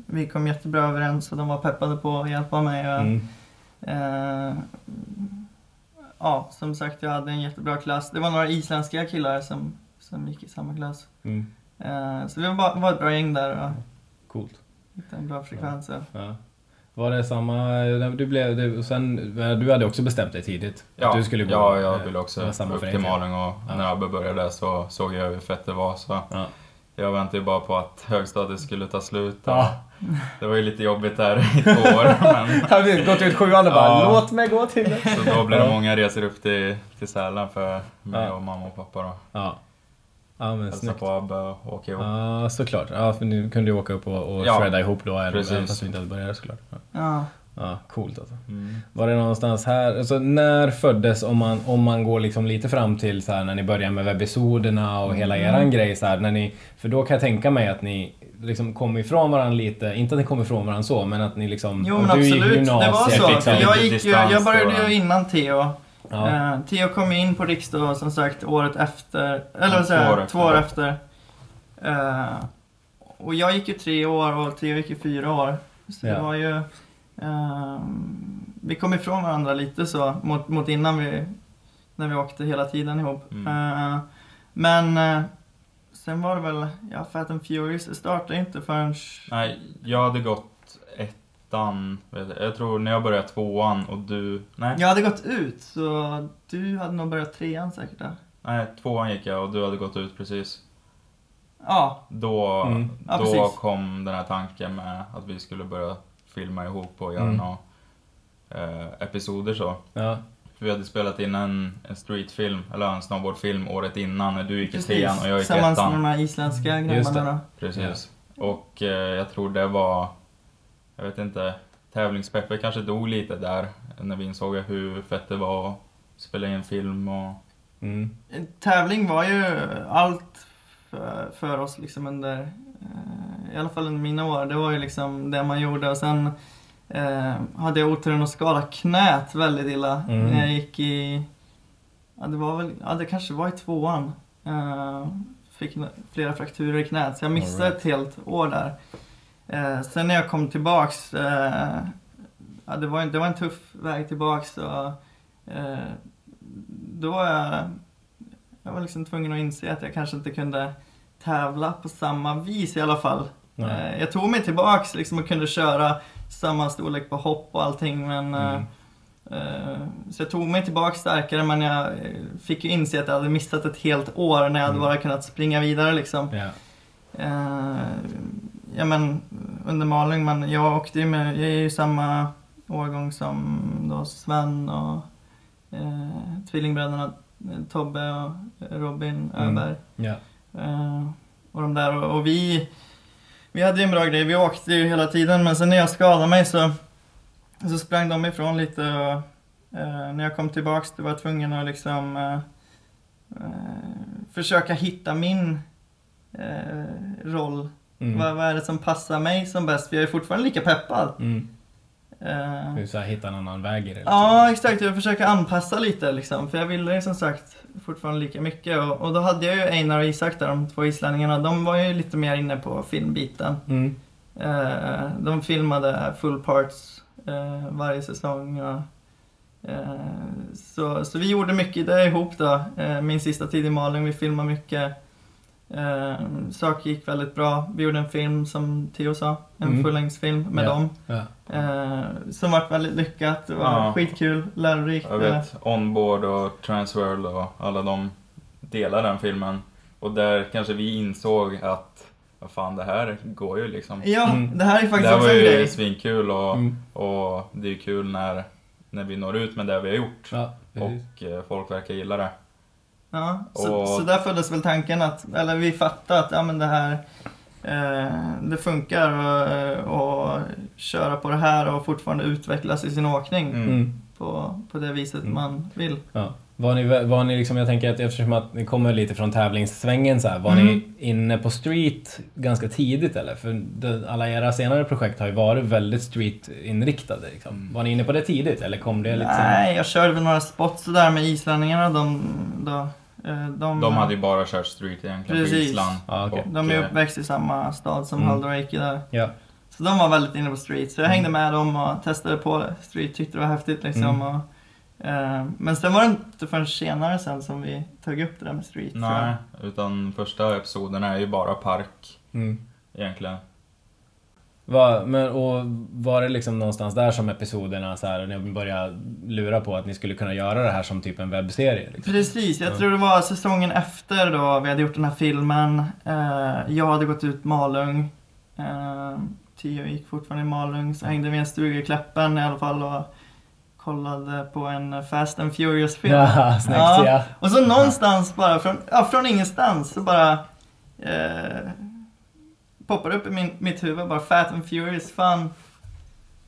Speaker 2: Vi kom jättebra överens och de var peppade på att hjälpa mig. Och,
Speaker 1: Mm.
Speaker 2: eh, ja, som sagt jag hade en jättebra klass. Det var några isländska killar som, som gick i samma klass.
Speaker 1: Mm.
Speaker 2: Eh, så vi var, var ett bra gäng där och
Speaker 1: Coolt.
Speaker 2: hittade en bra frekvens. Ja.
Speaker 1: Ja. Var det samma, du blev, du, sen, du hade också bestämt dig tidigt?
Speaker 3: Ja,
Speaker 1: du skulle gå,
Speaker 3: ja, jag
Speaker 1: eh,
Speaker 3: ville också
Speaker 1: samma
Speaker 3: upp till Malung och
Speaker 1: Ja.
Speaker 3: när Abbe började så såg jag hur fett det var. Så
Speaker 1: Ja.
Speaker 3: jag väntade ju bara på att högstadiet skulle ta slut.
Speaker 1: Ja.
Speaker 3: Det var ju lite jobbigt där i två år. Men,
Speaker 1: hade gått ut sjuan och bara låt mig gå till det.
Speaker 3: så då blev det många resor upp till, till Sälen för mig och mamma och pappa då.
Speaker 1: Ja. Men
Speaker 3: Hälsa
Speaker 1: snyggt.
Speaker 3: på Abbe och åka ihop.
Speaker 1: Ja såklart. Ja för ni kunde ju åka upp och, och
Speaker 3: Ja.
Speaker 1: shredda ihop då även fast vi inte hade börjat såklart. Ja.
Speaker 2: Ja.
Speaker 1: ja coolt alltså.
Speaker 3: Mm.
Speaker 1: Var det någonstans här, alltså när föddes, om man, om man går liksom lite fram till så här när ni börjar med webbisoderna och hela
Speaker 2: Mm.
Speaker 1: eran grej så här, när ni, för då kan jag tänka mig att ni liksom kom ifrån varandra lite, inte att ni kom ifrån varandra så, men att ni liksom...
Speaker 2: Jo men absolut, det var så.
Speaker 1: liksom.
Speaker 2: Jag, gick ju,
Speaker 3: distans
Speaker 2: jag började ju innan Theo.
Speaker 1: Ja.
Speaker 2: Eh, Theo kom in på Riks då som sagt året efter, eller vad säger
Speaker 3: två år
Speaker 2: jag,
Speaker 3: efter.
Speaker 2: två år efter. Eh, och jag gick ju tre år och Theo gick ju fyra år. Så
Speaker 1: Ja.
Speaker 2: det var ju, ehm, vi kom ifrån varandra lite så mot, mot innan vi, när vi åkte hela tiden ihop.
Speaker 3: Mm.
Speaker 2: Eh, men eh, sen var det väl, ja Fat and Furious startade inte förrän
Speaker 3: Nej, jag hade gått ettan, jag. tror när jag började tvåan och du... Nej,
Speaker 2: jag hade gått ut så du hade nog börjat trean säkert. Då.
Speaker 3: nej tvåan gick jag och du hade gått ut precis.
Speaker 2: Ja,
Speaker 3: Då,
Speaker 1: Mm.
Speaker 2: Ja,
Speaker 3: då
Speaker 2: precis.
Speaker 3: kom den här tanken med att vi skulle börja filma ihop och göra
Speaker 1: Mm.
Speaker 3: några eh, episoder så.
Speaker 1: Ja.
Speaker 3: För vi hade spelat in en, en streetfilm, eller en snowboardfilm året innan när du gick i
Speaker 2: precis.
Speaker 3: trean och jag gick i
Speaker 2: Tillsammans med de
Speaker 3: ettan.
Speaker 2: här isländska grabbarna då.
Speaker 3: Precis. Och eh, jag tror det var, jag vet inte, tävlingspeppet kanske dog lite där när vi insåg hur fett det var att spela in film och
Speaker 1: Mm.
Speaker 2: Tävling var ju allt för, för oss liksom under, eh, i alla fall under mina år. Det var ju liksom det man gjorde och sen eh, hade jag oturen att skada knät väldigt illa
Speaker 1: Mm.
Speaker 2: när jag gick i, ja det var väl, ja det kanske var i tvåan. Eh, fick flera frakturer i knät så jag missade
Speaker 1: right.
Speaker 2: ett helt år där. Eh, sen när jag kom tillbaks, eh, ja, det, var, en- det var en tuff väg tillbaks. Och, eh, då var jag, jag var liksom tvungen att inse att jag kanske inte kunde tävla på samma vis i alla fall. Eh, jag tog mig tillbaks liksom och kunde köra samma storlek på hopp och allting men
Speaker 1: Mm.
Speaker 2: eh, eh, Så jag tog mig tillbaks starkare men jag eh, fick ju inse att jag hade missat ett helt år när jag hade
Speaker 1: Mm.
Speaker 2: bara kunnat springa vidare liksom.
Speaker 1: Ja.
Speaker 2: Ja men under Malung, men jag åkte ju med, jag är ju samma årgång som då Sven och eh, tvillingbröderna eh, Tobbe och Robin
Speaker 1: Mm.
Speaker 2: Öberg.
Speaker 1: Ja.
Speaker 2: Eh, och de där och, och vi, vi hade ju en bra grej, vi åkte ju hela tiden men sen när jag skadade mig så, så sprang de ifrån lite och eh, när jag kom tillbaks då var jag tvungen att liksom eh, eh, försöka hitta min eh, roll.
Speaker 1: Mm.
Speaker 2: Vad, vad är det som passar mig som bäst? För jag är fortfarande lika peppad.
Speaker 1: Mm.
Speaker 2: Eh,
Speaker 1: Du så här, hitta en annan väg i det. Liksom.
Speaker 2: Ja, exakt. Jag försöker anpassa lite liksom. För jag ville ju som sagt fortfarande lika mycket. Och, och då hade jag ju Einar och Isak där, de två islänningarna. De var ju lite mer inne på filmbiten.
Speaker 1: Mm.
Speaker 2: Eh, de filmade full parts eh, varje säsong. Och, så, så vi gjorde mycket det ihop då. Min sista tid i Malung, vi filmade mycket. Eh, saker gick väldigt bra. Vi gjorde en film som Theo sa, en
Speaker 1: Mm.
Speaker 2: fullängdsfilm med
Speaker 1: Ja.
Speaker 2: dem.
Speaker 1: Ja.
Speaker 2: Eh, som var väldigt lyckat. Det var
Speaker 3: Ja.
Speaker 2: skitkul, lärorikt.
Speaker 3: Jag vet, Onboard och Transworld och alla de delar den filmen. Och där kanske vi insåg att, vad fan det här går ju liksom.
Speaker 2: Ja,
Speaker 1: Mm.
Speaker 2: det här är
Speaker 3: Det
Speaker 2: faktiskt också
Speaker 3: var
Speaker 2: en
Speaker 3: ju
Speaker 2: grej.
Speaker 3: svinkul och,
Speaker 1: Mm.
Speaker 3: och det är ju kul när, när vi når ut med det vi har gjort.
Speaker 1: Ja.
Speaker 3: Och eh, folk verkar gilla det.
Speaker 2: Ja, så,
Speaker 3: Och-
Speaker 2: så där föddes väl tanken att, eller vi fattade att ja, men det här eh, det funkar att köra på det här och fortfarande utvecklas i sin åkning
Speaker 3: Mm.
Speaker 1: Mm.
Speaker 2: på, på det viset
Speaker 1: Mm.
Speaker 2: man vill.
Speaker 1: Ja. Var ni, var ni liksom, jag tänker att eftersom att ni kommer lite från tävlingssvängen så här, var
Speaker 2: Mm.
Speaker 1: ni inne på street ganska tidigt eller? För alla era senare projekt har ju varit väldigt street-inriktade. Liksom.
Speaker 3: Mm.
Speaker 1: Var ni inne på det tidigt eller kom det lite
Speaker 2: Nej, jag körde väl några spots där med islänningarna. De, då, de,
Speaker 3: De hade ju bara kört street egentligen på
Speaker 2: Precis.
Speaker 3: Island.
Speaker 1: Ja, okej.
Speaker 3: Och,
Speaker 2: de är
Speaker 3: eh,
Speaker 2: uppväxt i samma stad som
Speaker 1: Mm.
Speaker 2: Haldorreiki där.
Speaker 1: Ja.
Speaker 2: Så de var väldigt inne på street. Så jag
Speaker 1: Mm.
Speaker 2: hängde med dem och testade på street. Tyckte det var häftigt liksom.
Speaker 1: Mm.
Speaker 2: Och, eh, men sen var det inte förrän senare sen som vi tog upp det där med street.
Speaker 3: Nej, utan första episoden är ju bara park
Speaker 1: Mm.
Speaker 3: egentligen.
Speaker 1: Var, men, och var det liksom någonstans där som episoderna så här, när ni började lura på att ni skulle kunna göra det här som typ en webbserie? Liksom?
Speaker 2: Precis, jag
Speaker 1: Ja.
Speaker 2: tror det var säsongen efter då vi hade gjort den här filmen. Eh, jag hade gått ut Malung. Eh, Tio gick fortfarande i Malung. Så hängde vi i en stuga i Kläppen i alla fall och kollade på en Fast and Furious-film.
Speaker 1: Ja, snyggt
Speaker 2: Ja.
Speaker 1: ja.
Speaker 2: Och så någonstans bara, från, ja, från ingenstans, så bara eh, poppar upp i min, mitt huvud bara Fat and Furious, fan.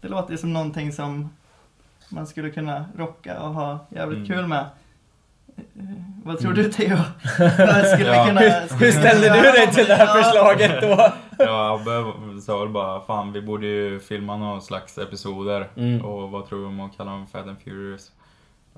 Speaker 2: Det låter ju som någonting som man skulle kunna rocka och ha jävligt
Speaker 3: Mm.
Speaker 2: kul med. Eh, Vad tror du Theo?
Speaker 3: Ja.
Speaker 2: kunna, skulle
Speaker 1: Hur ställde du dig till det här förslaget då?
Speaker 3: Ja, Abbe sa väl bara fan vi borde ju filma någon slags episoder.
Speaker 1: Mm.
Speaker 3: Och vad tror du om att kalla dem Fat and Furious?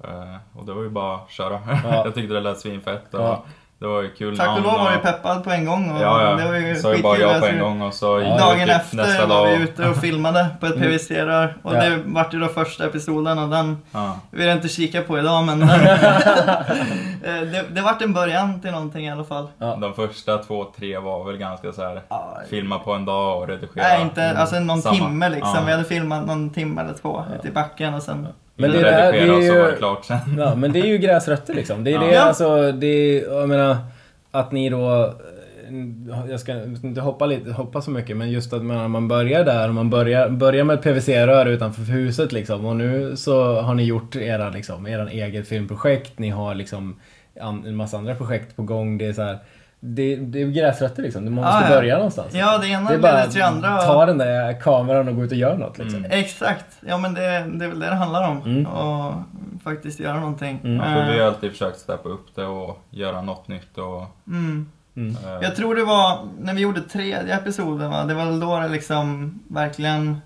Speaker 3: Eh, och det var ju bara att köra.
Speaker 1: Ja.
Speaker 3: jag tyckte det lät svinfett och
Speaker 1: Ja.
Speaker 3: Det var ju kul
Speaker 2: Tack och lov var du peppad på en gång. Och
Speaker 3: Ja, ja.
Speaker 2: Det var ju
Speaker 3: ju bara
Speaker 2: skitkul.
Speaker 3: ja på
Speaker 2: Jag
Speaker 3: en gång och så
Speaker 1: Ja.
Speaker 2: Dagen efter
Speaker 3: nästa
Speaker 2: var
Speaker 3: dag.
Speaker 2: vi ute och filmade på ett
Speaker 1: Mm.
Speaker 2: PVC-rör. Och
Speaker 1: Ja.
Speaker 2: det vart ju då första episoden och den
Speaker 3: Ja.
Speaker 2: vill jag inte kika på idag men den, Eh, det, det vart en början till någonting i alla fall.
Speaker 1: Ja.
Speaker 3: De första två, tre var väl ganska så här
Speaker 2: Ja,
Speaker 3: filma på en dag och redigera.
Speaker 2: Nej, inte alltså någon
Speaker 3: Samma.
Speaker 2: timme liksom.
Speaker 3: Ja.
Speaker 2: Vi hade filmat någon timme eller två ute i backen och sen...
Speaker 1: Men
Speaker 3: Men
Speaker 1: det där- det är
Speaker 3: och
Speaker 1: ju-
Speaker 3: det klart sen.
Speaker 1: Ja, men det är ju gräsrötter liksom. Det är det,
Speaker 2: Ja.
Speaker 1: alltså, det är, jag menar, att ni då, eh, jag ska inte hoppa, lite, hoppa så mycket, men just att man, man börjar där, man börjar, börjar med ett PVC-rör utanför huset liksom, och nu så har ni gjort era, liksom, era eget filmprojekt, ni har liksom en massa andra projekt på gång, det är så här, det, det är gräsrötter liksom, du måste
Speaker 2: Ja, ja.
Speaker 1: börja någonstans.
Speaker 2: Ja, det ena
Speaker 1: det är bara
Speaker 2: till det andra. och-
Speaker 1: ta den där kameran och gå ut och göra något liksom.
Speaker 3: Mm.
Speaker 2: Exakt. Ja, men det, det är väl det det handlar om.
Speaker 1: Mm.
Speaker 2: Och faktiskt göra någonting.
Speaker 1: Mm.
Speaker 3: Ja, för vi
Speaker 2: Eh,
Speaker 3: har alltid försökt steppa upp det och göra något nytt och...
Speaker 2: mm.
Speaker 1: Mm.
Speaker 3: eh,
Speaker 2: Jag tror det var när vi gjorde tredje episoden, va? det var väl då det liksom verkligen...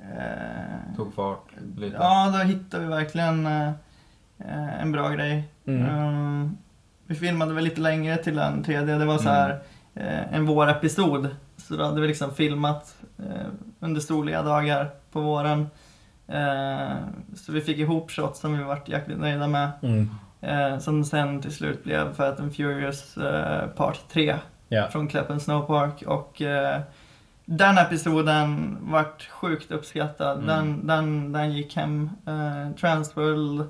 Speaker 2: Eh,
Speaker 3: tog fart lite.
Speaker 2: Ja, då hittade vi verkligen eh, eh, en bra grej.
Speaker 1: Mm.
Speaker 2: Vi filmade väl lite längre till den tredje. Det var så här eh, en vårepisod. Så då hade vi liksom filmat eh, under soliga dagar på våren. Eh, så vi fick ihop shots som vi vart jäkligt nöjda med.
Speaker 1: Mm.
Speaker 2: Eh, som sen till slut blev Fat and Furious Part 3
Speaker 1: Ja.
Speaker 2: från Kleppen Snowpark. Och eh, den episoden vart sjukt uppskattad.
Speaker 3: Mm.
Speaker 2: Den, den, den gick hem. Transworld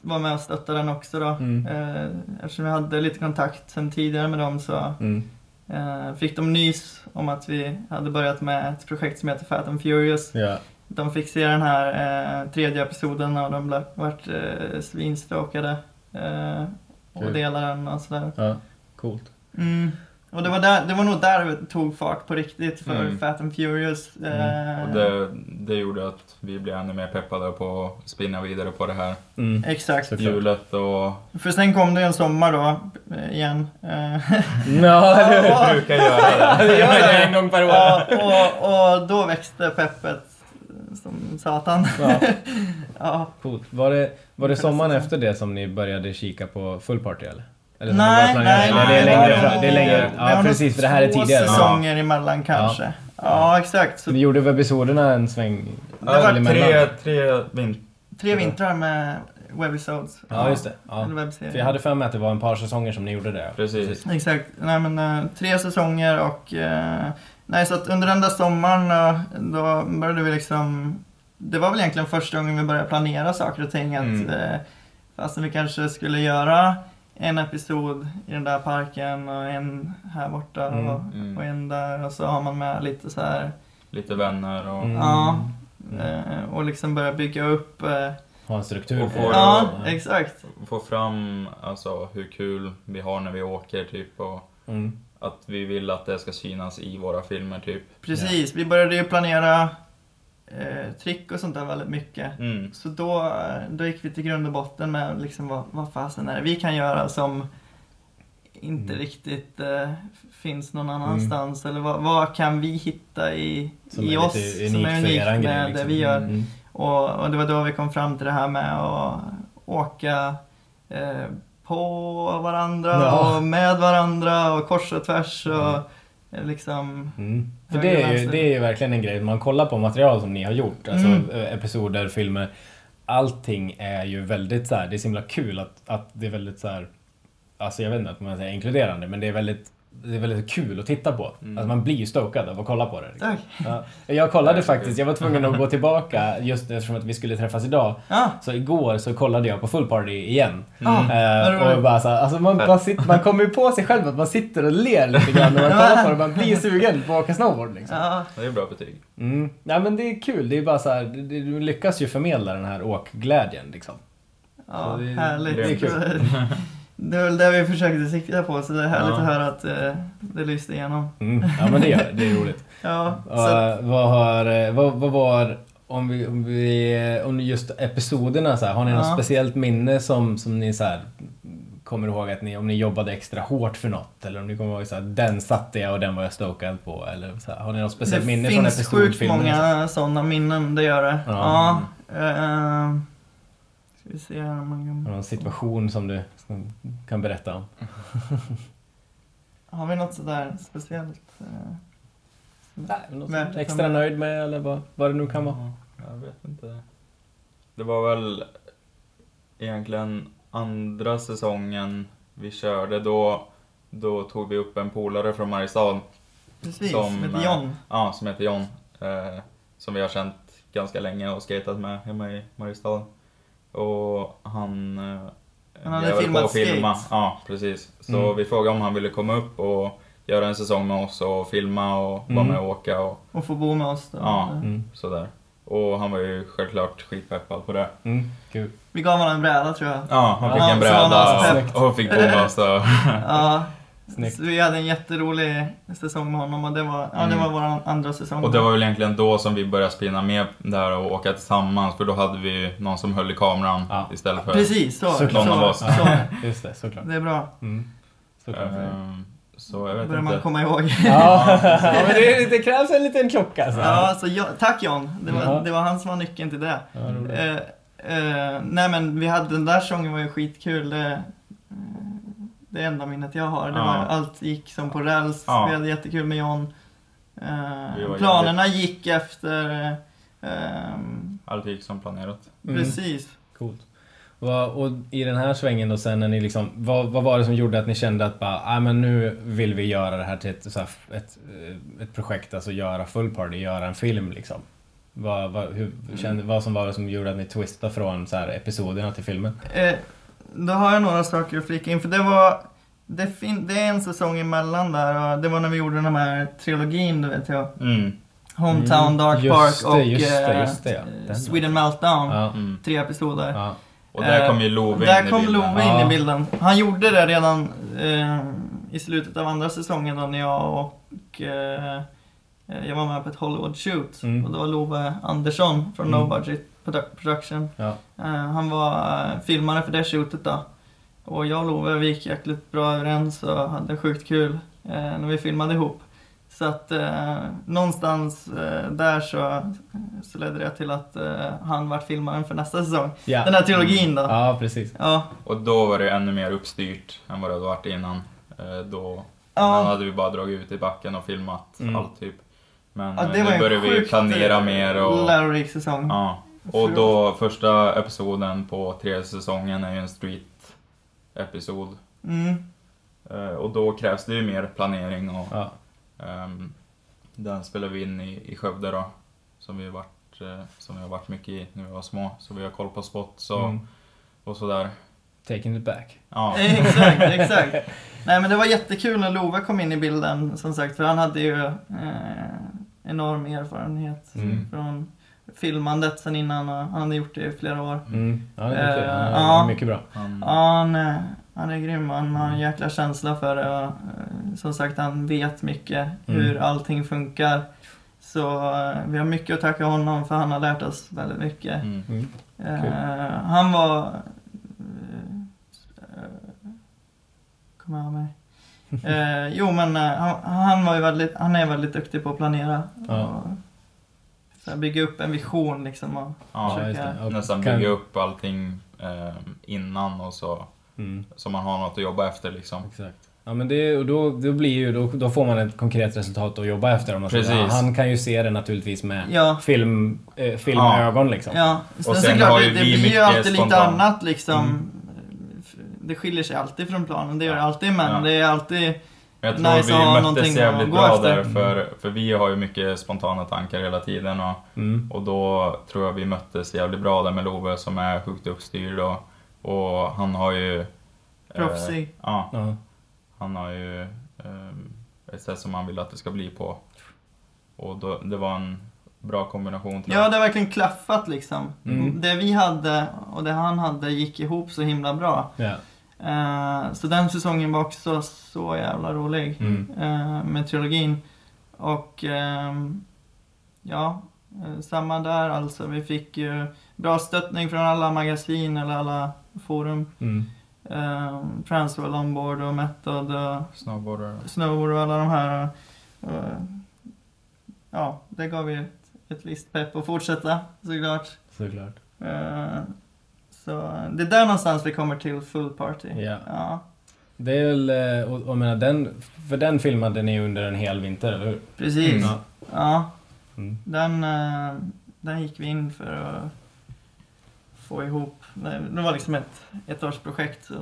Speaker 2: var med och stöttade den också då.
Speaker 1: Mm.
Speaker 2: Eh, eftersom vi hade lite kontakt sen tidigare med dem så
Speaker 1: Mm.
Speaker 2: eh, fick de nys om att vi hade börjat med ett projekt som heter Fat and Furious.
Speaker 1: Ja.
Speaker 2: De fick se den här eh, tredje episoden och de blev, vart eh, svinstråkade. Eh, och
Speaker 1: Kul.
Speaker 2: delade den och sådär.
Speaker 1: ja, coolt.
Speaker 2: Mm. Och det var, där, det var nog där det tog fart på riktigt för
Speaker 3: Mm.
Speaker 2: Fat and Furious. Eh,
Speaker 3: Och det, det gjorde att vi blev ännu mer peppade på att spinna vidare på det här
Speaker 1: Mm.
Speaker 2: Exakt.
Speaker 3: Hjulet och...
Speaker 2: För sen kom det en sommar då, eh, igen. Eh,
Speaker 1: Ja?
Speaker 2: Ja.
Speaker 3: brukar göra det.
Speaker 1: Det gör det en gång per år.
Speaker 2: Ja, och, och då växte peppet som satan.
Speaker 1: Ja.
Speaker 2: ja.
Speaker 1: Coolt. Var det, var det sommaren efter det som ni började kika på Full Party eller? Eller
Speaker 2: Nej, nej,
Speaker 1: Eller
Speaker 2: nej.
Speaker 1: det är längre fram? Det är längre,
Speaker 2: vi
Speaker 1: ja precis för det här är
Speaker 2: två
Speaker 1: tidigare.
Speaker 2: säsonger emellan kanske. Ja, exakt. Så
Speaker 1: Ni gjorde webisoderna en sväng
Speaker 2: Det var
Speaker 3: tre, tre vint...
Speaker 2: tre vintrar med webisodes.
Speaker 1: Ja, just det. Ja. För jag hade för mig att det var en par säsonger som ni gjorde det.
Speaker 3: Precis.
Speaker 2: Exakt. Nej, men, eh, tre säsonger och... eh, nej, så att under den där sommaren eh, då började vi liksom... Det var väl egentligen första gången vi började planera saker och ting. Att,
Speaker 3: Mm.
Speaker 2: fastän vi kanske skulle göra en episod i den där parken och en här borta
Speaker 1: Mm.
Speaker 2: och,
Speaker 3: Mm.
Speaker 2: och en där. Och så har man med lite så här...
Speaker 3: Lite vänner och...
Speaker 1: Mm.
Speaker 2: Ja. Eh, och liksom börja bygga upp... Eh,
Speaker 1: Ha en struktur
Speaker 3: Och få-
Speaker 2: ja, exakt.
Speaker 3: Få fram alltså, hur kul vi har när vi åker typ och
Speaker 1: Mm.
Speaker 3: att vi vill att det ska synas i våra filmer typ.
Speaker 2: Precis. Vi började ju planera eh, trick och sånt där väldigt mycket.
Speaker 3: Mm.
Speaker 2: Så då, då gick vi till grund och botten med liksom vad, vad fasen är det vi kan göra som inte
Speaker 1: Mm.
Speaker 2: riktigt eh, finns någon annanstans. Eller vad, vad kan vi hitta i,
Speaker 1: Som
Speaker 2: i oss som är unikt med
Speaker 1: grej.
Speaker 2: det
Speaker 1: Liksom.
Speaker 2: vi gör.
Speaker 1: Mm.
Speaker 2: Och, och det var då vi kom fram till det här med att åka eh, på varandra
Speaker 1: Ja.
Speaker 2: och med varandra och kors och tvärs och eh, liksom...
Speaker 1: Mm. För det är, ju, det är ju verkligen en grej, man kollar på material som ni har gjort, alltså
Speaker 2: Mm.
Speaker 1: eh, episoder, filmer. Allting är ju väldigt så här, det är så himla kul att, att det är väldigt så här, alltså jag vet inte att man säger inkluderande, men det är väldigt det är väldigt kul att titta på.
Speaker 3: Mm.
Speaker 1: Alltså man blir ju stokad av att kolla på det. liksom.
Speaker 2: Tack.
Speaker 1: Ja. Jag kollade faktiskt, jag var tvungen att gå tillbaka just eftersom att vi skulle träffas idag.
Speaker 2: Ja,
Speaker 1: Så igår så kollade jag på Full Party igen. Eh,
Speaker 2: roligt.
Speaker 1: och bara så alltså man, bara sitter, man kommer ju på sig själv att man sitter och ler lite grann när man kollar på det. Man blir sugen på att åka snowboard liksom.
Speaker 2: ja,
Speaker 3: Det är bra betyg.
Speaker 1: Mm. Ja men det är kul, det är bara så här, du lyckas ju förmedla den här åkglädjen liksom.
Speaker 2: ja
Speaker 1: är-
Speaker 2: härligt.
Speaker 3: det är
Speaker 1: kul.
Speaker 2: Det är väl det vi försökte sikta på, så det är härligt
Speaker 3: Ja.
Speaker 2: att höra att eh, det lyste igenom.
Speaker 1: Mm. Ja men det gör det, det är roligt.
Speaker 2: Ja,
Speaker 1: Och, eh, vad, har, eh, vad, vad var, om vi, om vi, om just episoderna så här, har ni något
Speaker 2: Ja.
Speaker 1: speciellt minne som, som ni så här, kommer ihåg att ni, om ni jobbade extra hårt för något? Eller om ni kommer ihåg så här, den satte jag och den var jag stokad på? Eller så här, har ni något speciellt
Speaker 2: det
Speaker 1: minne från
Speaker 2: finns sjukt många sådana minnen, det gör det.
Speaker 1: Ja.
Speaker 2: Ja. ska vi se här om man kan...
Speaker 1: Någon situation som du som kan berätta om?
Speaker 2: Har vi något sådär speciellt? eh,
Speaker 1: Nej, något som är extra nöjd med eller vad, vad det nu kan vara?
Speaker 3: Ja, jag vet inte. Det var väl egentligen andra säsongen vi körde. Då, då tog vi upp en polare från Mariestad.
Speaker 2: Precis,
Speaker 3: Som,
Speaker 2: som heter
Speaker 3: eh,
Speaker 2: John.
Speaker 3: Ja, som heter John. Eh, som vi har känt ganska länge och skatat med hemma i Mariestad. Och han... Eh,
Speaker 2: Han hade filmat
Speaker 3: på att filma.
Speaker 2: skate.
Speaker 3: Ja, precis. Så
Speaker 1: Mm.
Speaker 3: vi frågade om han ville komma upp och göra en säsong med oss och filma och
Speaker 1: Mm.
Speaker 3: vara med och åka och
Speaker 2: Och få bo med oss då.
Speaker 3: Ja.
Speaker 1: Mm.
Speaker 3: sådär. Och han var ju självklart skitpeppad på det.
Speaker 1: Mm, kul.
Speaker 2: Vi gav honom en bräda tror jag.
Speaker 3: Ja, han fick
Speaker 2: Ja,
Speaker 3: en
Speaker 2: så han var
Speaker 3: bräda
Speaker 2: snyggt.
Speaker 3: och, och fick bo med oss. Och,
Speaker 2: Ja.
Speaker 1: Snyggt.
Speaker 2: Så vi hade en jätterolig säsong med honom och det var, ja, det
Speaker 3: Mm.
Speaker 2: var vår andra säsong.
Speaker 3: och det var väl egentligen då som vi började spinna med där och åka tillsammans. För då hade vi någon som höll i kameran
Speaker 1: Ja.
Speaker 3: istället för
Speaker 2: Precis, så.
Speaker 1: Såklart.
Speaker 3: någon
Speaker 2: så,
Speaker 3: av oss.
Speaker 2: så.
Speaker 1: Just det, såklart.
Speaker 2: Det är bra.
Speaker 1: Mm. Såklart.
Speaker 3: Ehm, Så jag
Speaker 2: Det
Speaker 3: vet
Speaker 2: börjar man
Speaker 3: inte.
Speaker 2: komma ihåg.
Speaker 1: Ja, ja men det, det krävs en liten klocka. Så.
Speaker 2: Ja, så jag, tack John. Det var,
Speaker 1: Ja.
Speaker 2: det var han som var nyckeln till det.
Speaker 1: Ja, roligt.
Speaker 2: Eh, eh, nej men vi hade, den där sången var ju skitkul. Det, det enda minnet jag har. Det
Speaker 3: Ja.
Speaker 2: var, allt gick som på räls.
Speaker 3: Ja.
Speaker 2: Vi hade jättekul med John. Eh, planerna gick efter... Eh,
Speaker 3: Allt gick som planerat.
Speaker 1: Mm.
Speaker 2: Precis.
Speaker 1: Coolt. Och i den här svängen då sen när ni liksom, vad, vad var det som gjorde att ni kände att bara, ah, men nu vill vi göra det här till ett, så här, ett, eh, ett projekt, alltså göra full party, göra en film liksom? Vad, vad, hur, kände, vad som var det som gjorde att ni twistade från så här, episoderna till filmen?
Speaker 2: Eh, då har jag några saker att flika in. För det var... Det, fin- det är en säsong emellan där. Och det var när vi gjorde den här trilogin, du vet jag.
Speaker 3: Mm.
Speaker 2: Hometown,
Speaker 1: Mm,
Speaker 2: Dark
Speaker 1: just
Speaker 2: Park
Speaker 1: det,
Speaker 2: och
Speaker 1: just det,
Speaker 2: eh,
Speaker 1: just det, ja. Den,
Speaker 2: Sweden Meltdown.
Speaker 1: Ja,
Speaker 3: Mm.
Speaker 2: Tre episoder.
Speaker 1: ja.
Speaker 3: Och där
Speaker 2: Eh,
Speaker 3: kom ju Love
Speaker 2: Där
Speaker 3: in i
Speaker 2: kom
Speaker 3: bilden.
Speaker 2: Love in
Speaker 1: Ja.
Speaker 2: i bilden. Han gjorde det redan eh, i slutet av andra säsongen då när jag och eh, jag var med på ett Hollywood shoot.
Speaker 1: Mm.
Speaker 2: Och det var Love Andersson från
Speaker 1: Mm.
Speaker 2: No Budget Production.
Speaker 1: Ja.
Speaker 2: Eh, han var eh, filmare för det shootet då. Och jag och Love vi gick jäkligt bra överens och hade sjukt kul eh, när vi filmade ihop. Så att eh, någonstans eh, där så, så ledde det till att eh, han vart filmaren för nästa säsong.
Speaker 1: Ja.
Speaker 2: Den här trilogin då.
Speaker 1: Ja, precis.
Speaker 2: Ja.
Speaker 3: Och då var det ännu mer uppstyrt än vad det hade varit innan. Eh, Då
Speaker 2: Ja.
Speaker 3: innan hade vi bara dragit ut i backen och filmat
Speaker 1: Mm.
Speaker 3: allt typ. Men
Speaker 2: Ja,
Speaker 3: nu
Speaker 2: en
Speaker 3: börjar vi planera mer och...
Speaker 2: lärorik säsong.
Speaker 3: Ja. Och då första episoden på tredje säsongen är ju en street-episod.
Speaker 2: Mm.
Speaker 3: Eh, Och då krävs det ju mer planering och
Speaker 1: Ja.
Speaker 3: ehm, den spelar vi in i, i Skövde då. Som vi, har varit, eh, som vi har varit mycket i när vi var små. Så vi har koll på spots och,
Speaker 1: Mm.
Speaker 3: och sådär.
Speaker 1: Taking it back.
Speaker 3: Ja.
Speaker 2: exakt, exakt. Nej men det var jättekul när Love kom in i bilden som sagt för han hade ju eh, enorm erfarenhet
Speaker 1: Mm.
Speaker 2: från filmandet sen innan och han hade gjort det i flera år.
Speaker 1: Mm. Ja, det är mycket,
Speaker 2: Eh,
Speaker 1: ja,
Speaker 2: ja.
Speaker 1: mycket bra.
Speaker 3: Han,
Speaker 2: Ja, han, han är grym, han har en jäkla känsla för det och eh, som sagt han vet mycket
Speaker 1: Mm.
Speaker 2: hur allting funkar. Så eh, vi har mycket att tacka honom för han har lärt oss väldigt mycket.
Speaker 3: mm.
Speaker 1: Mm.
Speaker 2: Eh, han var... Uh, kommer jag av mig? Eh, jo men eh, han, han var ju väldigt, han är väldigt duktig på att planera.
Speaker 1: Ja.
Speaker 2: Och, så här, bygga upp en vision liksom. Och,
Speaker 3: Ja,
Speaker 1: Ja, just det. Och
Speaker 3: nästan
Speaker 1: kan-
Speaker 3: bygga upp allting eh, innan och så.
Speaker 1: Mm.
Speaker 3: Så man har något att jobba efter liksom.
Speaker 1: Exakt. Ja men det, och då, då blir ju, då, då får man ett konkret resultat att jobba efter. Om man säger.
Speaker 3: Precis.
Speaker 1: Han kan ju se det naturligtvis med
Speaker 2: Ja.
Speaker 1: film, eh, filmögon liksom.
Speaker 2: Ja, sen,
Speaker 3: sen
Speaker 2: såklart,
Speaker 3: har
Speaker 2: det,
Speaker 3: ju
Speaker 2: det
Speaker 3: vi
Speaker 2: blir ju alltid lite
Speaker 3: spontant.
Speaker 2: annat liksom.
Speaker 1: Mm.
Speaker 2: Det skiljer sig alltid från planen, det gör det
Speaker 3: Ja.
Speaker 2: alltid men
Speaker 3: Ja.
Speaker 2: det är alltid...
Speaker 3: Jag tror
Speaker 2: Nice
Speaker 3: vi
Speaker 2: någonting
Speaker 3: möttes jävligt bra
Speaker 2: efter.
Speaker 3: där för, för vi har ju mycket spontana tankar hela tiden och,
Speaker 1: Mm.
Speaker 3: och då tror jag vi möttes jävligt bra där med Love som är sjukt uppstyrd och, och han har ju... eh,
Speaker 2: Proffsig.
Speaker 3: ja,
Speaker 1: Ja.
Speaker 3: han har ju eh, ett sätt som han vill att det ska bli på. Och då, det var en bra kombination tror
Speaker 2: Ja,
Speaker 3: jag.
Speaker 2: det har verkligen klaffat liksom.
Speaker 1: Mm.
Speaker 2: Det vi hade och det han hade gick ihop så himla bra.
Speaker 1: Ja.
Speaker 2: Eh, så den säsongen var också så jävla rolig.
Speaker 1: Mm.
Speaker 2: eh, med trilogin. Och ehm, ja, eh, samma där alltså. Vi fick ju bra stöttning från alla magasin eller alla forum.
Speaker 1: Mm.
Speaker 2: Um, Transworld Onboard och Method och
Speaker 3: Snowboarder.
Speaker 2: Snowboard och alla de här. ja, det gav ju ett, ett visst pepp att fortsätta såklart.
Speaker 1: Såklart.
Speaker 2: Så det är där någonstans vi kommer till Full Party.
Speaker 1: Ja.
Speaker 2: ja
Speaker 1: Det är väl, eh, och, och menar, den, för den filmade ni under en hel vinter, eller hur?
Speaker 2: precis.
Speaker 1: Ja.
Speaker 2: Ja.
Speaker 1: Mm.
Speaker 2: Den, eh, den gick vi in för att få ihop. Det var liksom ett ettårsprojekt. Så,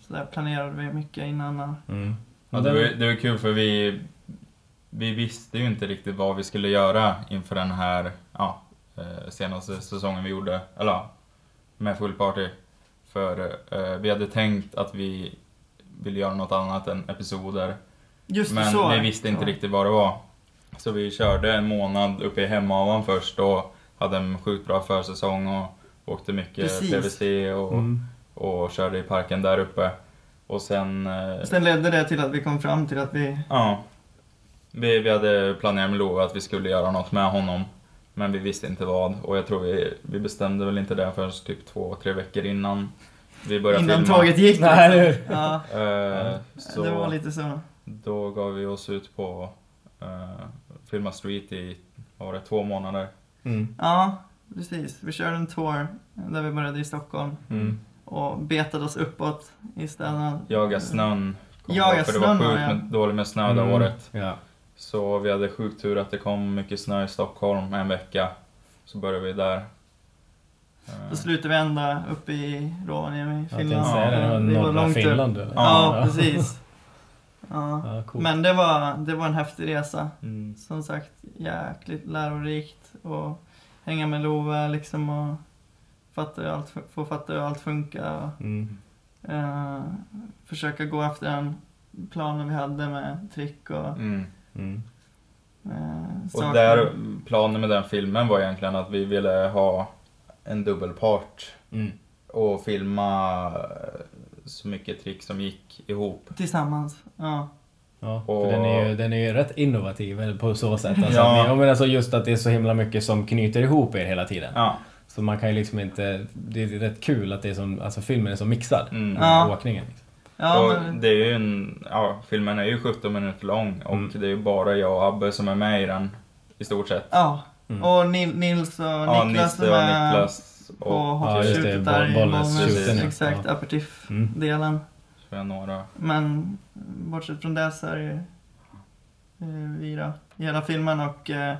Speaker 2: så där planerade vi mycket innan. och-
Speaker 1: Mm.
Speaker 3: Ja, det, var, det var kul för vi, vi visste ju inte riktigt vad vi skulle göra inför den här ja, eh, senaste säsongen vi gjorde, eller med Full Party. För eh, vi hade tänkt att vi ville göra något annat än episoder,
Speaker 2: Just
Speaker 3: men
Speaker 2: så.
Speaker 3: vi visste inte
Speaker 2: Ja.
Speaker 3: riktigt vad det var. Så vi körde en månad uppe i Hemavan först och hade en sjukt bra försäsong och åkte mycket
Speaker 2: Precis.
Speaker 3: PVC och,
Speaker 1: Mm.
Speaker 3: och körde i parken där uppe. Och sen eh,
Speaker 2: Sen ledde det till att vi kom fram till att vi...
Speaker 3: Ja. Vi, vi hade planerat med Love att vi skulle göra något med honom. Men vi visste inte vad. Och jag tror vi, vi bestämde väl inte det förrän typ två, tre veckor innan vi började
Speaker 2: Innan
Speaker 3: filma.
Speaker 2: tåget gick.
Speaker 1: Nej,
Speaker 2: liksom.
Speaker 1: eller
Speaker 2: Ja,
Speaker 3: Eh, så
Speaker 2: det var lite så.
Speaker 3: då gav vi oss ut på uh, filma Street i, var det, två månader.
Speaker 1: Mm.
Speaker 2: Ja, precis. Vi körde en tour där vi började i Stockholm
Speaker 1: Mm.
Speaker 2: och betade oss uppåt i städerna.
Speaker 3: Jaga snön.
Speaker 2: Jaga
Speaker 3: jag, För det
Speaker 2: snön,
Speaker 3: var sjukt
Speaker 2: ja.
Speaker 3: med, dåligt med snö det
Speaker 1: Mm.
Speaker 3: året.
Speaker 1: Ja.
Speaker 3: Så vi hade sjukt tur att det kom mycket snö i Stockholm en vecka. Så började vi där.
Speaker 2: Då slutade vi ända uppe i Rovaniemi,
Speaker 1: Jag
Speaker 2: Finland.
Speaker 1: säga det, var norra. Finland. eller?
Speaker 2: Ja, precis. Ja.
Speaker 1: Ja, coolt.
Speaker 2: Men det var, det var en häftig resa.
Speaker 3: mm.
Speaker 2: Som sagt, jäkligt lärorikt och hänga med Love liksom och fatta hur allt, få fatta hur allt funkar. Och,
Speaker 1: Mm.
Speaker 2: eh, försöka gå efter den planen vi hade med trick och
Speaker 3: Mm.
Speaker 1: Mm.
Speaker 2: eh,
Speaker 3: Och där, planen med den filmen var egentligen att vi ville ha en dubbelpart
Speaker 1: Mm.
Speaker 3: och filma eh, så mycket trick som gick ihop.
Speaker 2: Tillsammans, ja.
Speaker 1: Ja,
Speaker 3: Och-
Speaker 1: för den är, ju, den är ju rätt innovativ på så sätt. Alltså,
Speaker 3: Ja.
Speaker 1: jag menar alltså just att det är så himla mycket som knyter ihop er hela tiden.
Speaker 3: Ja.
Speaker 1: Så man kan ju liksom inte... Det är rätt kul att det är som, alltså filmen är så mixad.
Speaker 3: Mm.
Speaker 2: Ja.
Speaker 1: Åkningen. Liksom.
Speaker 2: Ja,
Speaker 3: och
Speaker 2: men,
Speaker 3: det är ju en, ja, filmen är ju 17 minuter lång och
Speaker 1: Mm.
Speaker 3: det är ju bara jag och Abbe som är med i den. I stort sett.
Speaker 2: ja.
Speaker 1: Mm.
Speaker 2: och Nil- Nils och
Speaker 3: Ja,
Speaker 2: Niklas som
Speaker 3: och
Speaker 2: är
Speaker 3: Niklas
Speaker 2: på
Speaker 3: och
Speaker 1: Ja, just det,
Speaker 2: hockeyskjutet där i
Speaker 1: boll-
Speaker 2: Bollnäs.
Speaker 1: ja.
Speaker 2: Exakt,
Speaker 1: Ja.
Speaker 2: aperitif-delen.
Speaker 1: Mm.
Speaker 2: Men bortsett från det så är det ju eh, vi då, i hela filmen och eh,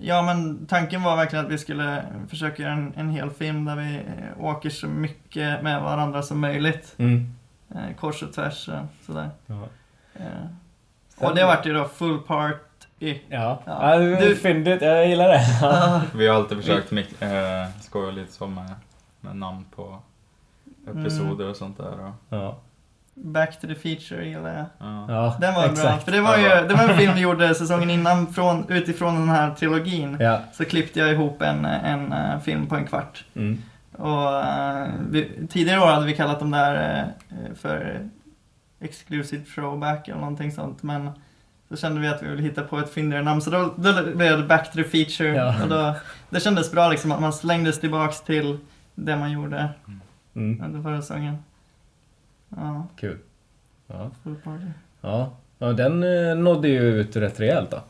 Speaker 2: ja men tanken var verkligen att vi skulle försöka göra en, en hel film där vi eh, åker så mycket med varandra som möjligt.
Speaker 1: Mm.
Speaker 2: Eh, kors och tvärs och sådär.
Speaker 1: Ja.
Speaker 2: Eh, och det vart ju då full part i.
Speaker 1: Ja,
Speaker 2: Ja.
Speaker 1: ja. det är
Speaker 2: Du-
Speaker 1: fyndigt. Jag gillar det. Ja.
Speaker 3: Vi har alltid försökt mik- eh, skoja lite så med, med namn på episoder och sånt där. Och,
Speaker 1: Ja.
Speaker 2: Back to the feature gillar jag.
Speaker 3: ja.
Speaker 2: Den var bra,
Speaker 1: exakt.
Speaker 2: för det var ju det var en film vi gjorde säsongen innan från, utifrån den här trilogin.
Speaker 1: Ja.
Speaker 2: Så klippte jag ihop en, en eh, film på en kvart.
Speaker 1: Mm.
Speaker 2: Och eh, vi, tidigare år hade vi kallat dem där eh, för exclusive throwback eller någonting sånt. Men så kände vi att vi ville hitta på ett fyndigare namn. Så då, då blev det back to the feature.
Speaker 1: Ja.
Speaker 2: Och då, det kändes bra liksom att man slängdes tillbaks till det man gjorde
Speaker 1: Mm.
Speaker 2: under förra säsongen. Ja,
Speaker 1: Kul. Ja.
Speaker 2: full party.
Speaker 1: Ja. ja, den eh, nådde ju ut rätt rejält då.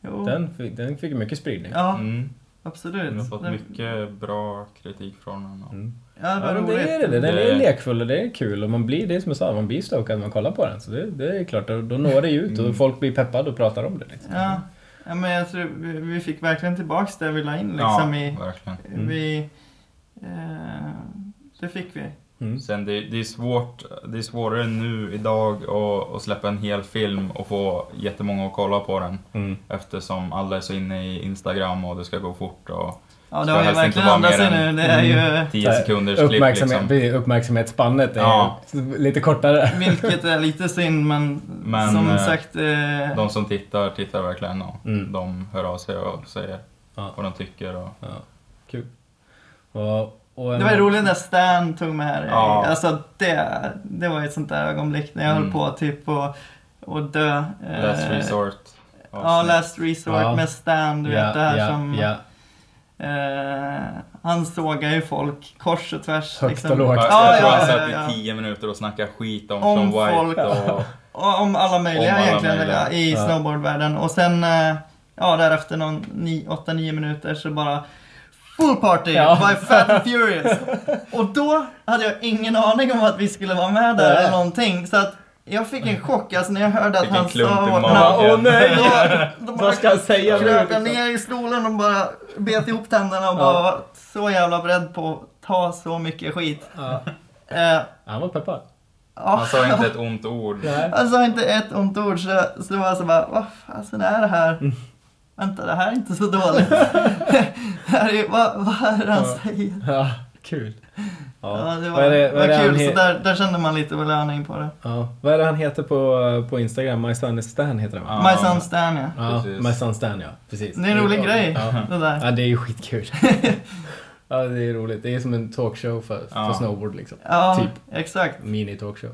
Speaker 2: Jo,
Speaker 1: Den fick, den fick mycket spridning.
Speaker 2: ja
Speaker 3: Mm.
Speaker 2: absolut.
Speaker 3: Vi har fått
Speaker 2: Den-
Speaker 3: mycket bra kritik från den. Och,
Speaker 1: Mm.
Speaker 2: Ja,
Speaker 1: Ja, men
Speaker 2: roligt.
Speaker 1: det är det. Den
Speaker 3: Det-
Speaker 1: är lekfull och det är kul och man blir, det är som jag sa, man blir stokad när man kollar på den. Så det, det är klart, då, då når det ju ut och
Speaker 3: Mm.
Speaker 1: folk blir peppade och pratar om det. Liksom.
Speaker 2: Ja, ja men jag tror vi, vi fick verkligen tillbaks det vi la in liksom
Speaker 3: ja,
Speaker 2: i...
Speaker 3: verkligen.
Speaker 1: Mm.
Speaker 2: Vi... Eh, det fick vi.
Speaker 1: Mm.
Speaker 3: Sen det, det, är svårt, det är svårare nu idag att, att släppa en hel film och få jättemånga att kolla på den.
Speaker 1: Mm.
Speaker 3: Eftersom alla är så inne i Instagram och det ska gå fort och
Speaker 2: Ja, det har ju verkligen ändrat
Speaker 3: mer
Speaker 2: sig
Speaker 3: än-
Speaker 2: nu. Det är ju...
Speaker 3: 10
Speaker 1: Så här,
Speaker 3: sekunders klipp
Speaker 1: Uppmärksamhet,
Speaker 3: liksom.
Speaker 1: precis, Uppmärksamhet är
Speaker 3: Ja.
Speaker 1: lite kortare.
Speaker 2: Vilket är lite synd, men,
Speaker 3: Men,
Speaker 2: som
Speaker 3: eh,
Speaker 2: sagt... Eh,
Speaker 3: De som tittar, tittar verkligen och
Speaker 1: Mm.
Speaker 3: de hör av sig och säger
Speaker 1: Ja.
Speaker 3: vad de tycker. Och,
Speaker 1: Ja, kul. Och,
Speaker 2: det var ju roligt när Stan tog med det.
Speaker 3: Ja.
Speaker 2: Alltså det, det var ju ett sånt där ögonblick när jag
Speaker 3: Mm.
Speaker 2: höll på typ och, och dö. Eh,
Speaker 3: Last Resort.
Speaker 2: Ja, Last Resort
Speaker 1: Ja.
Speaker 2: med Stan, du
Speaker 1: ja,
Speaker 2: vet det här
Speaker 1: ja,
Speaker 2: som... Eh, han sågar ju folk kors och tvärs.
Speaker 1: Högt och lågt.
Speaker 3: Jag,
Speaker 2: Ja,
Speaker 3: jag tror
Speaker 2: ja,
Speaker 3: han
Speaker 2: ja,
Speaker 3: satt
Speaker 2: ja.
Speaker 3: i 10 minuter och snackade skit om,
Speaker 2: Om
Speaker 3: Sean White.
Speaker 2: folk.
Speaker 3: Och,
Speaker 2: Och om alla möjliga
Speaker 3: Om alla
Speaker 2: egentligen
Speaker 3: möjliga.
Speaker 2: i
Speaker 1: Ja.
Speaker 2: snowboardvärlden. Och sen, eh, ja därefter någon 8-9 minuter så bara Full party
Speaker 1: Ja.
Speaker 2: by Fat and Furious. Och då hade jag ingen aning om att vi skulle vara med där eller någonting. Så att jag fick en chock alltså när jag hörde att
Speaker 3: Fick en
Speaker 2: han sa.
Speaker 1: Åh nej!
Speaker 2: Då,
Speaker 1: Vad ska jag säga nu? liksom?
Speaker 2: ner i stolen och bara bet ihop tänderna och
Speaker 1: Ja.
Speaker 2: bara var så jävla beredd på att ta så mycket skit.
Speaker 1: Ja.
Speaker 2: Eh,
Speaker 1: Han var peppad.
Speaker 2: ja.
Speaker 3: han sa inte ett ont ord.
Speaker 2: Han sa inte ett ont ord så, så det var så bara, vad fasen är det här? Vänta, det här är inte så dåligt. det är, vad, vad är det han
Speaker 1: Ja.
Speaker 2: säger?
Speaker 1: Ja, kul. Ja.
Speaker 2: Ja, det var,
Speaker 1: vad är det, vad är
Speaker 2: var
Speaker 1: det
Speaker 2: kul, så där, där kände man lite belöning på det.
Speaker 1: ja. Vad är det han heter på, på Instagram? My son is Stan heter han va?
Speaker 2: My son Stan ja.
Speaker 1: Ja,
Speaker 3: precis.
Speaker 1: My son Stan ja. Precis.
Speaker 2: Det är en rolig grej,
Speaker 1: Ja.
Speaker 2: det där.
Speaker 1: ja, det är ju skitkul. ja, det är roligt. Det är som en talkshow för, för snowboard liksom.
Speaker 2: Ja,
Speaker 1: Typ.
Speaker 2: exakt.
Speaker 1: Mini-talkshow.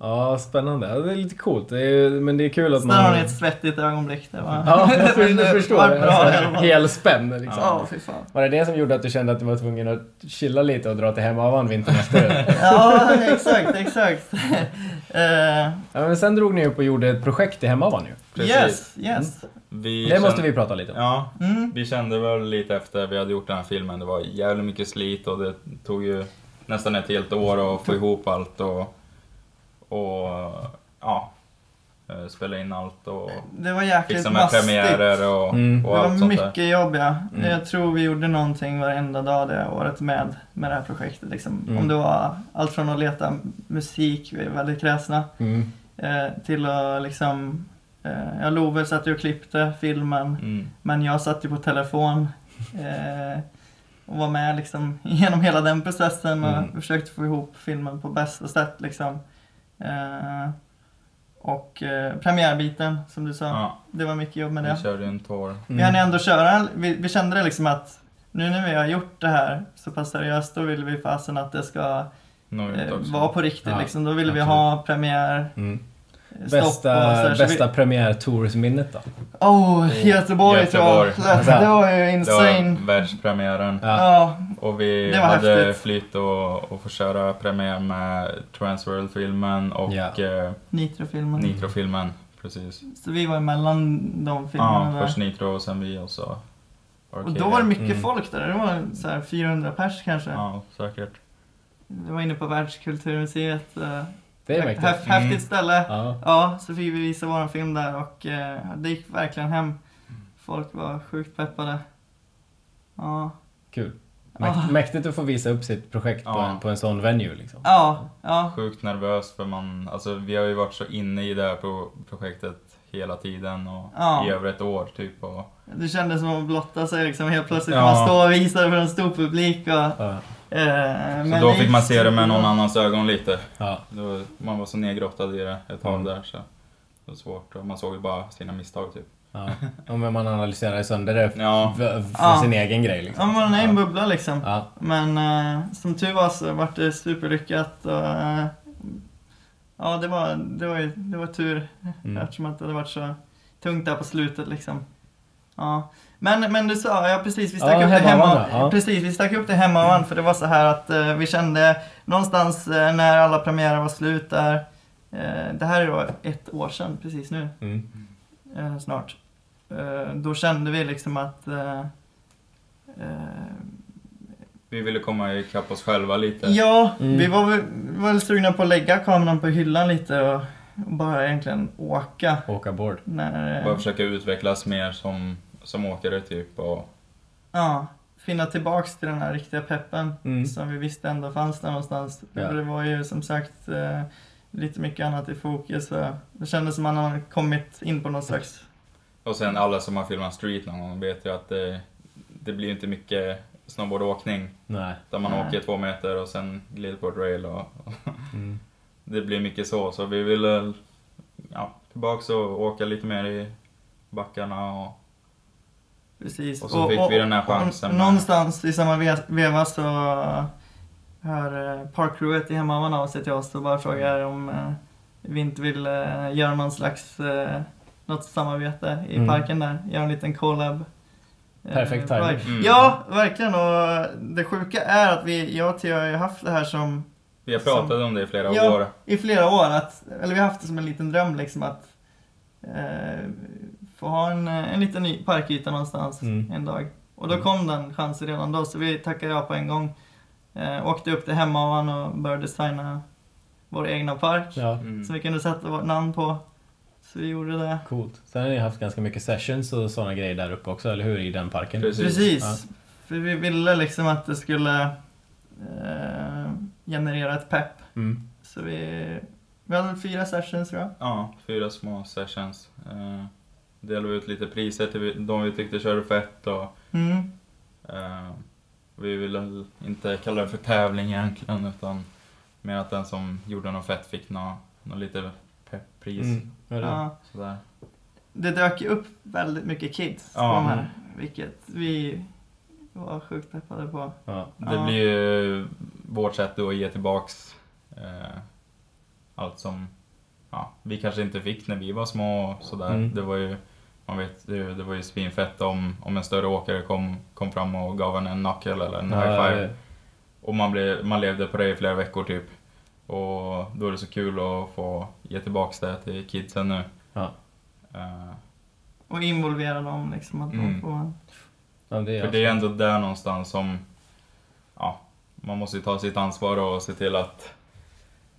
Speaker 1: Ja, spännande. Ja, det är lite coolt. Det är, men det är kul att
Speaker 2: Så
Speaker 1: man...
Speaker 2: ni ett svettigt ögonblick. Det var...
Speaker 1: Ja, jag förstår.
Speaker 2: var
Speaker 1: det. Helspänn liksom.
Speaker 2: Ja, fy fan.
Speaker 1: Var det det som gjorde att du kände att du var tvungen att chilla lite och dra till Hemavan vintern efter?
Speaker 2: Ja, exakt, exakt. Eh,
Speaker 1: ja, men sen drog ni upp och gjorde ett projekt i Hemavan ju.
Speaker 3: Precis.
Speaker 2: yes, yes.
Speaker 3: Vi
Speaker 1: Det
Speaker 3: kände-
Speaker 1: måste vi prata lite om.
Speaker 3: Ja,
Speaker 2: Mm.
Speaker 3: vi kände väl lite efter vi hade gjort den här filmen, det var jävligt mycket slit och det tog ju nästan ett helt år att få ihop allt och, och ja, eh, spela in allt och
Speaker 2: Det var jäkligt
Speaker 3: fixa med
Speaker 2: mastigt.
Speaker 3: premiärer och,
Speaker 1: Mm.
Speaker 3: och
Speaker 2: Det var
Speaker 3: allt sånt där.
Speaker 2: mycket jobb ja.
Speaker 1: Mm.
Speaker 2: Jag tror vi gjorde någonting varenda dag det året med, med det här projektet. Liksom.
Speaker 1: Mm.
Speaker 2: Om det var allt från att leta musik, vi är väldigt kräsna,
Speaker 1: Mm.
Speaker 2: eh, till att liksom eh, Ja, Love satt ju och klippte filmen,
Speaker 3: Mm.
Speaker 2: men jag satt ju på telefon eh, och var med liksom genom hela den processen och
Speaker 1: Mm.
Speaker 2: försökte få ihop filmen på bästa sätt liksom. Eh, och eh, premiärbiten, som du sa,
Speaker 3: Ja,
Speaker 2: det var mycket jobb med det.
Speaker 3: vi körde en tår.
Speaker 2: Vi hann ändå köra, vi, vi kände det liksom att nu när vi har gjort det här så pass seriöst, då vill vi fasen att det ska
Speaker 3: Nå ut
Speaker 2: eh,
Speaker 3: också.
Speaker 2: vara på riktigt
Speaker 1: Ja,
Speaker 2: liksom. Då vill vi ha premiär
Speaker 1: Mm.
Speaker 2: stopp och så
Speaker 1: Bästa,
Speaker 2: här, så vi-
Speaker 1: bästa premiär-toursminnet då?
Speaker 2: Oh, Göteborg, tror jag.
Speaker 3: Göteborg.
Speaker 2: Det, det var ju
Speaker 3: Det
Speaker 2: insane.
Speaker 3: var världspremiären.
Speaker 1: Ja.
Speaker 2: Ja,
Speaker 3: Och vi hade
Speaker 2: häftigt.
Speaker 3: flyt och, och få köra premiär med Transworld-filmen och
Speaker 1: Ja.
Speaker 3: eh,
Speaker 2: Nitro-filmen.
Speaker 3: Nitro-filmen. Precis.
Speaker 2: Så vi var emellan de filmerna
Speaker 3: Ja,
Speaker 2: där.
Speaker 3: först Nitro och sen vi och så
Speaker 2: Och då var det mycket
Speaker 1: Mm.
Speaker 2: folk där. Det var så här 400 pers kanske.
Speaker 3: Ja, säkert.
Speaker 2: Det var inne på Världskulturmuseet. eh,
Speaker 1: Det är mäktigt.
Speaker 2: Häftigt
Speaker 3: Mm.
Speaker 2: ställe.
Speaker 1: Ja.
Speaker 2: Ja, så fick vi visa vår film där och eh, det gick verkligen hem. Folk var sjukt peppade. Ja,
Speaker 1: Kul. Mäkt,
Speaker 2: Ah.
Speaker 1: Mäktigt att få visa upp sitt projekt på,
Speaker 3: Ja.
Speaker 1: en, på en sån venue liksom.
Speaker 2: ja, ja.
Speaker 3: Sjukt nervös för man, alltså vi har ju varit så inne i det här pro- projektet hela tiden och
Speaker 2: Ja.
Speaker 3: i över ett år typ. Och,
Speaker 2: Det kändes som att blotta sig liksom. Helt plötsligt
Speaker 3: Ja.
Speaker 2: man stå och visa det för en stor publik. Och,
Speaker 1: Ja.
Speaker 2: eh,
Speaker 3: så
Speaker 2: men
Speaker 3: då fick man se det med någon annans ögon lite.
Speaker 1: Ja.
Speaker 3: Var, man var så nedgrottad i det ett tag
Speaker 1: Mm.
Speaker 3: där så det var svårt. Och man såg ju bara sina misstag typ.
Speaker 1: Ja. Men man analyserar sönder det
Speaker 3: Ja,
Speaker 1: för, för
Speaker 2: Ja.
Speaker 1: sin egen grej
Speaker 2: Ja,
Speaker 1: liksom.
Speaker 2: man är i en bubbla liksom.
Speaker 1: Ja.
Speaker 2: Men eh, som tur var så vart det superlyckat och eh, ja, det var, det var, ju- det var tur
Speaker 1: Mm.
Speaker 2: eftersom att det hade varit så tungt där på slutet liksom. Ja. Men, men du sa, ja precis, vi stack
Speaker 1: Ja,
Speaker 2: upp det hemma.
Speaker 1: ja.
Speaker 2: Precis, vi stack upp det hemmavan för det var så här att eh, vi kände någonstans eh, när alla premiärer var slut där. Eh, det här är då ett år sedan precis nu
Speaker 1: Mm.
Speaker 2: eh, snart. Eh, då kände vi liksom att eh, eh,
Speaker 3: vi ville komma ikapp oss själva lite.
Speaker 2: Ja,
Speaker 1: Mm.
Speaker 2: vi var väl, sugna på att lägga kameran på hyllan lite och, och bara egentligen åka.
Speaker 1: Åka board.
Speaker 2: När,
Speaker 3: Bara försöka utvecklas mer som, som åkare typ. Och,
Speaker 2: ja, finna tillbaks till den här riktiga peppen
Speaker 1: Mm.
Speaker 2: som vi visste ändå fanns där någonstans.
Speaker 1: Ja.
Speaker 2: Det var ju som sagt eh, lite mycket annat i fokus. Det kändes som att man hade kommit in på någon slags...
Speaker 3: och sen alla som har filmat street någon gång vet ju att det, det blir inte mycket snowboardåkning.
Speaker 1: Nej.
Speaker 3: Där man
Speaker 2: Nej.
Speaker 3: åker två meter och sen glider på ett rail och,
Speaker 1: Mm.
Speaker 3: Det blir mycket så, så vi ville ja, tillbaks och åka lite mer i backarna och
Speaker 2: Precis.
Speaker 3: Och så fick vi den här chansen
Speaker 2: och Någonstans i samma ve- veva så hör eh, parkcrewet i hemmavan av sig till oss och bara frågar om eh, vi inte vill eh, göra någon slags eh, något samarbete i
Speaker 1: Mm.
Speaker 2: parken där. Göra en liten collab. eh,
Speaker 1: Perfekt timing.
Speaker 3: Mm.
Speaker 2: Ja, verkligen. Och det sjuka är att vi, jag och Theo har ju haft det här som
Speaker 3: Vi har pratat om det i flera
Speaker 2: Ja.
Speaker 3: år.
Speaker 2: i flera år, att, eller vi har haft det som en liten dröm liksom att eh, få ha en, en liten ny parkyta någonstans
Speaker 1: Mm.
Speaker 2: en dag. Och då kom den chansen redan då, så vi tackade ja på en gång. Eh, åkte upp till hemmavan och började designa vår egna park.
Speaker 1: Ja,
Speaker 3: Mm.
Speaker 2: Som vi kunde sätta vårt namn på. Så vi gjorde det.
Speaker 1: coolt. Sen har ni haft ganska mycket sessions och sådana grejer där uppe också, eller hur? I den parken.
Speaker 3: Precis.
Speaker 2: Precis. För vi ville liksom att det skulle eh, generera ett pepp.
Speaker 1: Mm.
Speaker 2: Så vi, vi hade fyra sessions tror jag.
Speaker 3: Ja, fyra små sessions. Eh, delade ut lite priser till de vi tyckte körde fett och
Speaker 2: Mm.
Speaker 3: eh, vi ville inte kalla det för tävling egentligen utan mer att den som gjorde något fett fick något, något lite pepp-pris.
Speaker 1: Mm. Ja, det-
Speaker 2: Ja.
Speaker 3: Sådär.
Speaker 2: Det dök ju upp väldigt mycket kids
Speaker 3: Ja.
Speaker 2: på de här. Vilket vi var sjukt peppade på.
Speaker 1: ja.
Speaker 3: Det
Speaker 2: Ja.
Speaker 3: blir ju vårt sätt då att ge tillbaks eh, allt som ja, vi kanske inte fick när vi var små och sådär.
Speaker 1: Mm.
Speaker 3: Det var ju, man vet, det, det var ju svinfett om, om en större åkare kom, kom fram och gav en en knuckle eller en
Speaker 1: Ja,
Speaker 3: high five. Och man, blev, man levde på det i flera veckor typ. Och då är det så kul att få ge tillbaks det till kidsen nu.
Speaker 1: Ja.
Speaker 3: Eh,
Speaker 2: Och involvera dem liksom. Att
Speaker 3: Mm.
Speaker 2: de får...
Speaker 1: Ja, det är
Speaker 3: För det är ändå där någonstans som, ja, man måste ju ta sitt ansvar och se till att,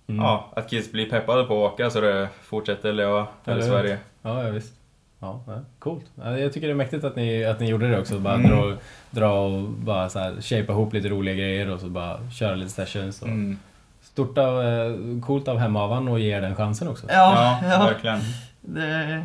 Speaker 1: Mm.
Speaker 3: ja, att kids blir peppade på att åka så det fortsätter leva här i? Sverige.
Speaker 1: Ja, ja visst. Ja, ja, coolt. Ja, jag tycker det är mäktigt att ni, att ni gjorde det också. Bara
Speaker 3: Mm.
Speaker 1: dra, dra och bara så här, shapea ihop lite roliga grejer och så bara köra lite sessions. Och
Speaker 3: Mm.
Speaker 1: Stort av, eh, coolt av hemavan och ge den chansen också.
Speaker 2: Ja,
Speaker 3: Ja,
Speaker 2: ja.
Speaker 3: verkligen.
Speaker 2: Det,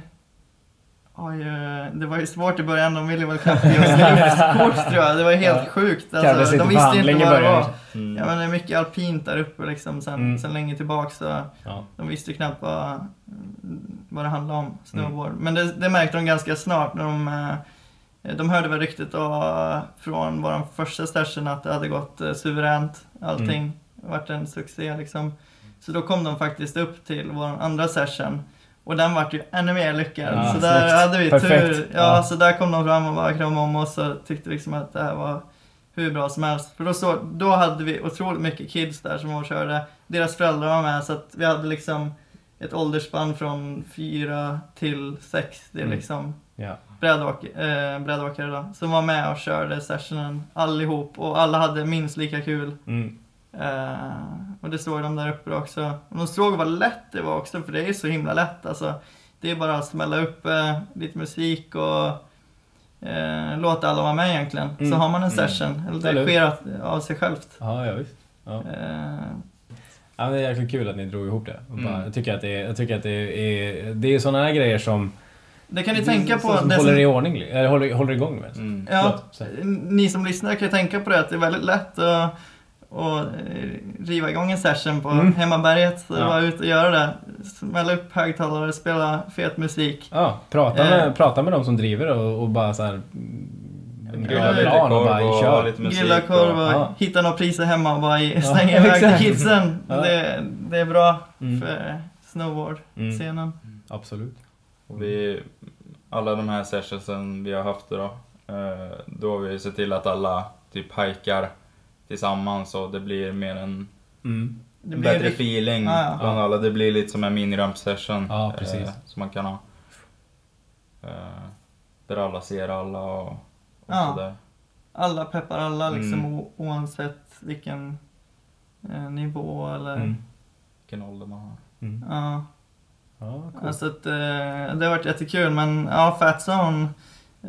Speaker 2: ju, det var ju svårt i början. De ville väl knappt ge oss luftkort tror jag. Det var helt
Speaker 1: Ja.
Speaker 2: sjukt. Alltså, de visste ju inte vad det var.
Speaker 3: Mm.
Speaker 2: Ja, men det är mycket alpint där uppe liksom sen,
Speaker 1: Mm.
Speaker 2: sen länge tillbaks. Så
Speaker 1: Ja.
Speaker 2: de visste ju knappt vad, vad det handlade om, snowboard.
Speaker 1: Mm.
Speaker 2: Men det, det märkte de ganska snart när de eh, de hörde väl ryktet då, från vår första session att det hade gått eh, suveränt. Allting
Speaker 1: Mm.
Speaker 2: Varit en succé liksom. Så då kom de faktiskt upp till vår andra session Och den vart ju ännu mer lyckad.
Speaker 1: Ja,
Speaker 2: så där
Speaker 1: snyggt.
Speaker 2: hade vi
Speaker 1: Perfekt.
Speaker 2: tur. Ja,
Speaker 1: Ja.
Speaker 2: så där kom de fram och bara kramade om oss och tyckte liksom att det här var hur bra som helst. För då, så, då hade vi otroligt mycket kids där som var och körde. Deras föräldrar var med så att vi hade liksom ett åldersspann från fyra till sex. Det är
Speaker 1: Mm.
Speaker 2: liksom
Speaker 1: Ja.
Speaker 2: brädåk, eh, brädåkare då, som var med och körde sessionen allihop och alla hade minst lika kul.
Speaker 1: Mm.
Speaker 2: Eh, och det såg de där uppe också. Och de såg vad lätt det var också, för det är ju så himla lätt alltså. Det är bara att smälla upp eh, lite musik och eh, låta alla vara med egentligen.
Speaker 1: Mm.
Speaker 2: Så har man en
Speaker 3: Mm.
Speaker 2: session, eller
Speaker 1: Eller
Speaker 2: det
Speaker 1: hur?
Speaker 2: sker att- av sig självt.
Speaker 1: Ja, ja, visst. Ja. Ja, det är jäkligt kul att ni drog ihop det. Och Bara,
Speaker 3: Mm.
Speaker 1: Jag tycker att det är, jag tycker att det är, det är sådana här grejer som,
Speaker 2: det kan ni tänka på.
Speaker 1: som
Speaker 2: det
Speaker 1: håller
Speaker 2: som-
Speaker 1: i ordning, eller håller, håller igång med.
Speaker 3: Mm.
Speaker 2: Ja,
Speaker 1: Förlåt,
Speaker 2: ni som lyssnar kan ju tänka på det att det är väldigt lätt att, att riva igång en session på
Speaker 1: Mm.
Speaker 2: hemmaberget. Så
Speaker 3: Ja.
Speaker 2: bara ut och göra det. Smälla upp högtalare, spela fet musik.
Speaker 1: Ja, prata med,
Speaker 2: Eh.
Speaker 1: prata med de som driver och, och bara så här en
Speaker 2: Grilla
Speaker 1: plan och bara
Speaker 3: och
Speaker 1: kör.
Speaker 3: lite musik.
Speaker 2: Grilla korv och
Speaker 1: Ja.
Speaker 2: hitta några priser hemma och bara ge-
Speaker 1: Ja,
Speaker 2: slänga iväg till kidsen.
Speaker 1: Ja.
Speaker 2: Det, det är bra
Speaker 1: Mm.
Speaker 2: för snowboard-scenen.
Speaker 1: Absolut.
Speaker 3: Och vi, alla de här sessionsen vi har haft då, eh, då har vi sett till att alla typ hajkar tillsammans och det blir mer en
Speaker 2: Mm. Det blir
Speaker 3: bättre
Speaker 2: rikt-
Speaker 3: feeling
Speaker 2: Ja, ja.
Speaker 3: bland alla. Det blir lite som en miniramp session
Speaker 1: precis.
Speaker 3: eh, som man kan ha. Eh, där alla ser alla och, och
Speaker 2: Ja.
Speaker 3: sådär.
Speaker 2: Alla peppar alla liksom
Speaker 3: Mm.
Speaker 2: oavsett vilken eh, nivå eller...
Speaker 1: Mm.
Speaker 3: Vilken ålder man har.
Speaker 1: Mm.
Speaker 2: Ja.
Speaker 1: Ja, coolt.
Speaker 2: Alltså att, eh, det har varit jättekul men ja, Fat Zone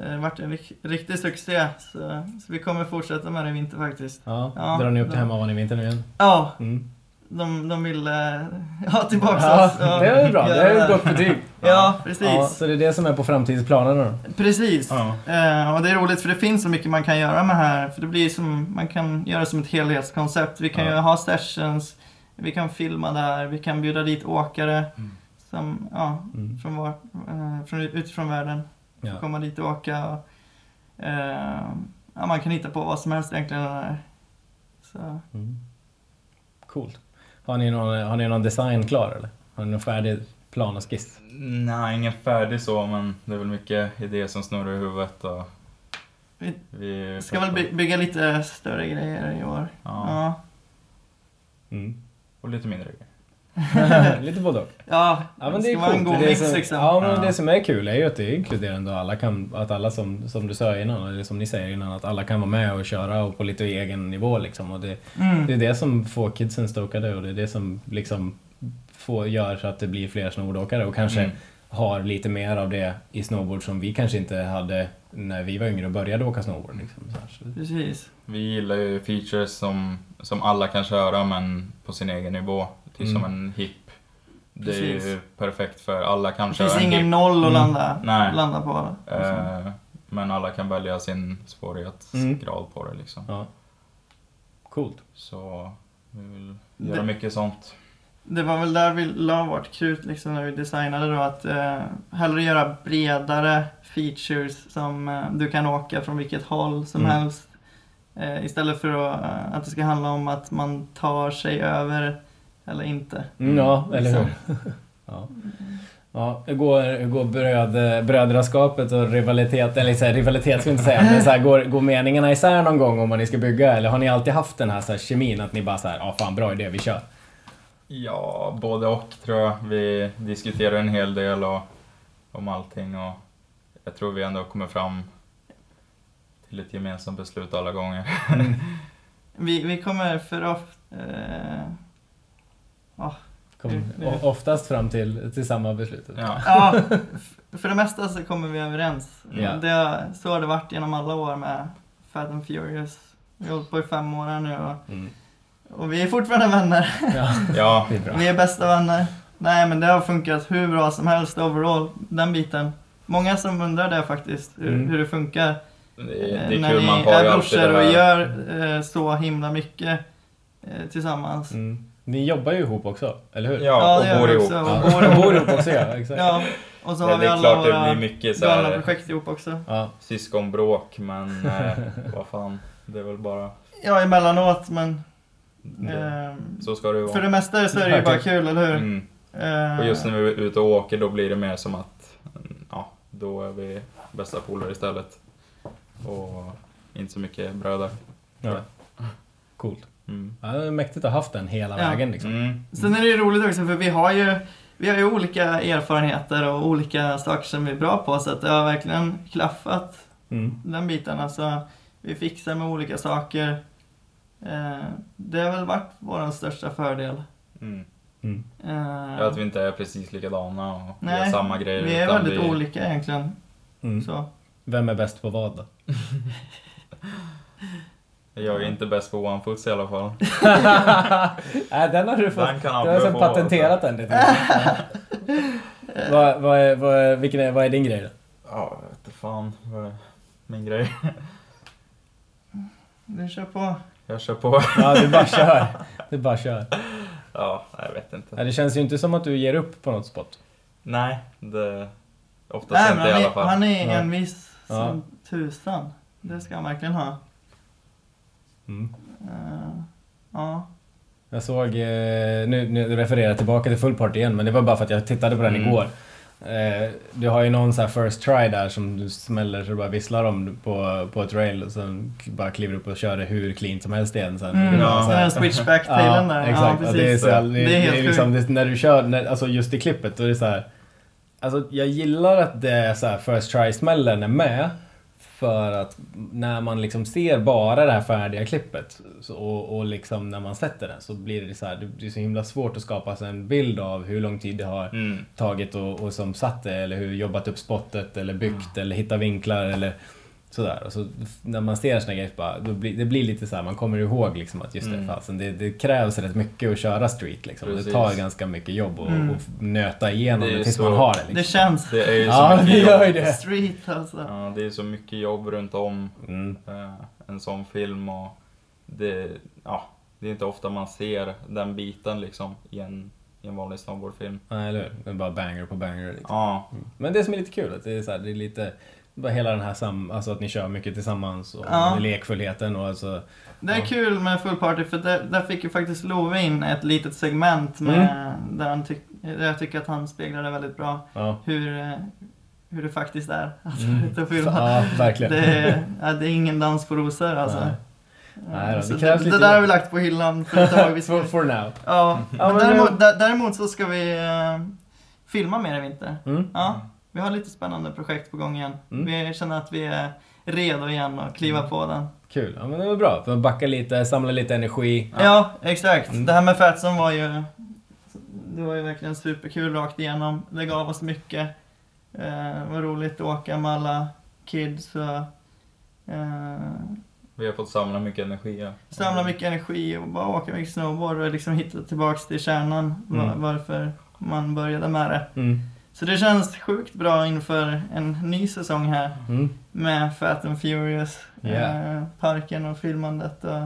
Speaker 2: eh, vart en rik- riktig succé. Så, så vi kommer fortsätta med det i vinter faktiskt.
Speaker 1: Ja,
Speaker 2: Ja,
Speaker 1: drar ni upp till
Speaker 2: ja.
Speaker 1: hemmavan i vinter nu igen?
Speaker 2: Ja,
Speaker 1: Mm.
Speaker 2: de, de vill eh, ha tillbaka
Speaker 1: Ja,
Speaker 2: oss. och
Speaker 1: det är bra. Det är ett gott betyg.
Speaker 2: Ja, precis.
Speaker 1: Ja, så det är det som är på framtidsplanerna då?
Speaker 2: Precis.
Speaker 3: Ja.
Speaker 2: Eh, och det är roligt för det finns så mycket man kan göra med här. För det blir som, man kan göra som ett helhetskoncept. Vi kan
Speaker 1: Ja.
Speaker 2: ha sessions, vi kan filma där, vi kan bjuda dit åkare.
Speaker 3: Mm.
Speaker 2: Som, ja,
Speaker 1: Mm.
Speaker 2: från var, eh, från, utifrån världen.
Speaker 1: Ja.
Speaker 2: Komma dit och åka. Och, eh, ja, man kan hitta på vad som helst egentligen. Där. Så.
Speaker 1: Mm. Coolt. Har ni, någon, har ni någon design klar eller? Har ni någon färdig plan och skiss?
Speaker 3: Nej, ingen färdig så, men det är väl mycket idéer som snurrar i huvudet. Och
Speaker 2: Vi
Speaker 3: vi
Speaker 2: ska väl by- bygga lite större grejer i år.
Speaker 3: Ja,
Speaker 2: Ja,
Speaker 1: Mm.
Speaker 3: och lite mindre grejer.
Speaker 1: Lite både och.
Speaker 2: ja,
Speaker 1: Ja men det är
Speaker 2: vara en
Speaker 1: coolt.
Speaker 2: god mix
Speaker 1: som,
Speaker 2: liksom.
Speaker 1: Ja men
Speaker 3: Ja.
Speaker 1: det som är kul är ju att det är inkluderande och alla kan, att alla som, som du sa innan, eller som ni säger innan, att alla kan vara med och köra och på lite egen nivå liksom. Och det,
Speaker 2: Mm.
Speaker 1: det är det som får kidsen stokade och det är det som liksom får, gör så att det blir fler snowboardåkare och kanske
Speaker 3: Mm.
Speaker 1: har lite mer av det i snowboard som vi kanske inte hade när vi var yngre och började åka snowboard. Liksom, så här. Så,
Speaker 2: Precis.
Speaker 3: Vi gillar ju features som, som alla kan köra men på sin egen nivå. Typ
Speaker 1: Mm.
Speaker 3: som en hip. Det är
Speaker 2: Precis.
Speaker 3: ju perfekt för alla kan
Speaker 2: Det finns
Speaker 3: en
Speaker 2: ingen
Speaker 3: hip.
Speaker 2: noll att
Speaker 1: Mm.
Speaker 2: landa,
Speaker 3: Nej.
Speaker 2: landa på.
Speaker 3: Eh, men alla kan välja sin svårighetsgrad på det liksom.
Speaker 1: ja. Coolt.
Speaker 3: Så vi vill
Speaker 2: Det-
Speaker 3: göra mycket sånt.
Speaker 2: Det var väl där vi la vårt krut liksom när vi designade då att eh, hellre göra bredare features som eh, du kan åka från vilket håll som
Speaker 1: Mm.
Speaker 2: helst. Eh, istället för att, eh, att det ska handla om att man tar sig över eller inte.
Speaker 1: Mm, ja, eller hur?
Speaker 2: Så.
Speaker 1: ja. Ja, hur går, hur går bröd, brödraskapet och rivalitet, eller så här, rivalitet ska jag inte säga, men så här, går, går meningarna isär någon gång om vad ni ska bygga? Eller har ni alltid haft den här, så här kemin att ni bara så här, ja fan bra idé, vi kör?
Speaker 3: Ja, både och tror jag. Vi diskuterar en hel del och, om allting och jag tror vi ändå kommer fram till ett gemensamt beslut alla gånger.
Speaker 2: Vi, vi kommer för ofta... Eh,
Speaker 1: Kom,
Speaker 2: Mm, det-
Speaker 1: o- oftast fram till, till samma beslut.
Speaker 3: Ja.
Speaker 2: ja, för det mesta så kommer vi överens.
Speaker 1: Ja.
Speaker 2: Det, så har det varit genom alla år med Fat and Furious. Vi har hållit på i fem år här nu och,
Speaker 1: Mm.
Speaker 2: och vi är fortfarande vänner.
Speaker 1: Ja,
Speaker 3: Ja,
Speaker 1: det är bra.
Speaker 2: Vi är bästa vänner. Nej men det har funkat hur bra som helst overall, den biten. Många som undrar det faktiskt, hur,
Speaker 1: Mm.
Speaker 2: hur det funkar.
Speaker 3: det, är-
Speaker 2: eh,
Speaker 3: det är
Speaker 2: när
Speaker 3: kul. Man
Speaker 2: ni
Speaker 3: har
Speaker 2: är brorsor och gör eh, så himla mycket eh, tillsammans.
Speaker 1: Mm. Ni jobbar ju ihop också, eller hur?
Speaker 3: Ja, och bor ihop.
Speaker 2: Och bor ihop.
Speaker 1: bor ihop också, ja. Exakt.
Speaker 2: Ja, och så har vi alla våra
Speaker 3: blir mycket så här
Speaker 2: projekt ihop också.
Speaker 1: Ja.
Speaker 3: syskonbråk, men eh, vad fan. Det är väl bara...
Speaker 2: Ja, emellanåt men
Speaker 3: Det,
Speaker 2: eh,
Speaker 3: så ska det ju
Speaker 2: för
Speaker 3: vara.
Speaker 2: det mesta så är det ju bara kul, eller hur?
Speaker 3: Mm.
Speaker 2: Eh,
Speaker 3: Och just när vi är ute och åker då blir det mer som att, ja, då är vi bästa polare istället. Och inte så mycket bröder.
Speaker 1: Ja. Coolt.
Speaker 3: Mm.
Speaker 1: Ja, det är mäktigt att ha haft den hela
Speaker 2: Ja.
Speaker 1: vägen liksom.
Speaker 3: Mm.
Speaker 2: Sen är det ju roligt också för vi har ju, vi har ju olika erfarenheter och olika saker som vi är bra på så att det har verkligen klaffat
Speaker 1: Mm.
Speaker 2: den biten. Alltså, vi fixar med olika saker. Eh, det har väl varit vår största fördel.
Speaker 3: Mm.
Speaker 1: Mm.
Speaker 2: Eh,
Speaker 3: Ja, att vi inte är precis likadana och
Speaker 2: Nej,
Speaker 3: gör samma grejer.
Speaker 2: vi är väldigt
Speaker 3: vi,
Speaker 2: olika egentligen.
Speaker 1: Mm.
Speaker 2: Så.
Speaker 1: Vem är bäst på vad då?
Speaker 3: Jag är inte bäst på one foots i alla fall.
Speaker 1: Nej, den har du fått.
Speaker 3: Den kan
Speaker 1: Du har sen patenterat den lite. vad, vad, är, vad, är, vilken är, vad är din grej då?
Speaker 3: Ja, jag vet fan vad är min grej.
Speaker 2: Vi kör på.
Speaker 3: Jag kör på.
Speaker 1: Ja, du bara kör. Du bara kör.
Speaker 3: Ja, jag vet inte.
Speaker 1: Det känns ju inte som att du ger upp på något spot.
Speaker 3: Nej, det... Oftast
Speaker 2: Nej,
Speaker 3: inte i
Speaker 2: han,
Speaker 3: alla
Speaker 2: är,
Speaker 3: fall.
Speaker 2: han är envis
Speaker 1: Ja.
Speaker 2: som tusan. Det ska han verkligen ha.
Speaker 1: Mm.
Speaker 2: Eh, ja.
Speaker 1: Jag såg, eh, nu, nu refererar jag tillbaka till Full Party igen, men det var bara för att jag tittade på den
Speaker 3: Mm.
Speaker 1: igår. Eh, du har ju någon så här first try där som du smäller så du bara visslar om på, på ett rail och sen bara kliver upp och kör det hur clean som helst igen sen.
Speaker 2: Mm,
Speaker 1: Det
Speaker 3: ja,
Speaker 1: så här-
Speaker 2: den switchback-tailen där.
Speaker 1: exakt.
Speaker 2: Ja,
Speaker 1: Ja, det är, så, det,
Speaker 2: Det är
Speaker 1: det
Speaker 2: helt
Speaker 1: är liksom, det, när du kör, när, alltså just i klippet, då är det så här. Alltså jag gillar att det är så här first try-smällen är med. För att när man liksom ser bara det här färdiga klippet och, och liksom när man sätter den så blir det så här, det blir så himla svårt att skapa sig en bild av hur lång tid det har
Speaker 3: Mm.
Speaker 1: tagit och, och som satt det eller hur jobbat upp spottet eller byggt eller hittat vinklar eller sådär. Och så när man ser såna grejer bara, då blir, det blir lite så här, man kommer ihåg liksom att just det,
Speaker 3: Mm.
Speaker 1: fasen, det, det krävs rätt mycket att köra street liksom. Det
Speaker 3: Precis.
Speaker 1: tar ganska mycket jobb att
Speaker 2: Mm.
Speaker 1: nöta igenom
Speaker 3: Det
Speaker 1: det, tills
Speaker 3: så-
Speaker 1: man har det.
Speaker 2: Det
Speaker 1: Liksom.
Speaker 2: känns
Speaker 3: Det är ju så
Speaker 1: Ja, det
Speaker 3: mycket
Speaker 1: gör ju
Speaker 3: jobb.
Speaker 1: det.
Speaker 2: street alltså.
Speaker 3: Ja, det är så mycket jobb runt om
Speaker 1: Mm.
Speaker 3: eh, en sån film och det, ja, det är inte ofta man ser den biten liksom i en, i en vanlig snowboardfilm.
Speaker 1: Nej, eller hur? Det är bara banger på banger liksom.
Speaker 3: Ja,
Speaker 1: Men det som är lite kul, att det är, så här, det är lite bara hela den här sam, alltså att ni kör mycket tillsammans och
Speaker 2: Ja.
Speaker 1: lekfullheten och alltså
Speaker 2: Det är
Speaker 1: Ja.
Speaker 2: kul med Full Party för där, där fick ju faktiskt Love in ett litet segment med, där, han tyck, där jag tycker att han speglade väldigt bra
Speaker 1: ja.
Speaker 2: hur, eh, hur det faktiskt är att
Speaker 1: Mm.
Speaker 2: mm. filma.
Speaker 1: Ja, verkligen.
Speaker 2: Det är, ja, det är ingen dans på rosor alltså.
Speaker 1: Nej. Nej då, det
Speaker 2: det,
Speaker 1: lite-
Speaker 2: det där har vi lagt på hyllan för ett tag. Ska,
Speaker 1: for, for now.
Speaker 2: ja, men däremot, dä- däremot så ska vi eh, filma mer i vinter.
Speaker 1: Mm.
Speaker 2: Ja, vi har lite spännande projekt på gång igen.
Speaker 1: Mm.
Speaker 2: Vi känner att vi är redo igen att kliva på den.
Speaker 1: Kul, ja men det var bra. För att backa lite, samla lite energi.
Speaker 2: Ja, exakt.
Speaker 1: Mm.
Speaker 2: Det här med Fatson var ju... Det var ju verkligen superkul rakt igenom. Det gav oss mycket. Eh, det var roligt att åka med alla kids eh,
Speaker 3: vi har fått samla mycket energi. Ja.
Speaker 2: samla mycket energi och bara åka mycket snowboard och liksom hitta tillbaks till kärnan
Speaker 1: Mm.
Speaker 2: varför man började med det.
Speaker 1: Mm.
Speaker 2: Så det känns sjukt bra inför en ny säsong här
Speaker 1: Mm.
Speaker 2: med Fat and Furious,
Speaker 1: Yeah.
Speaker 2: eh, parken och filmandet. Och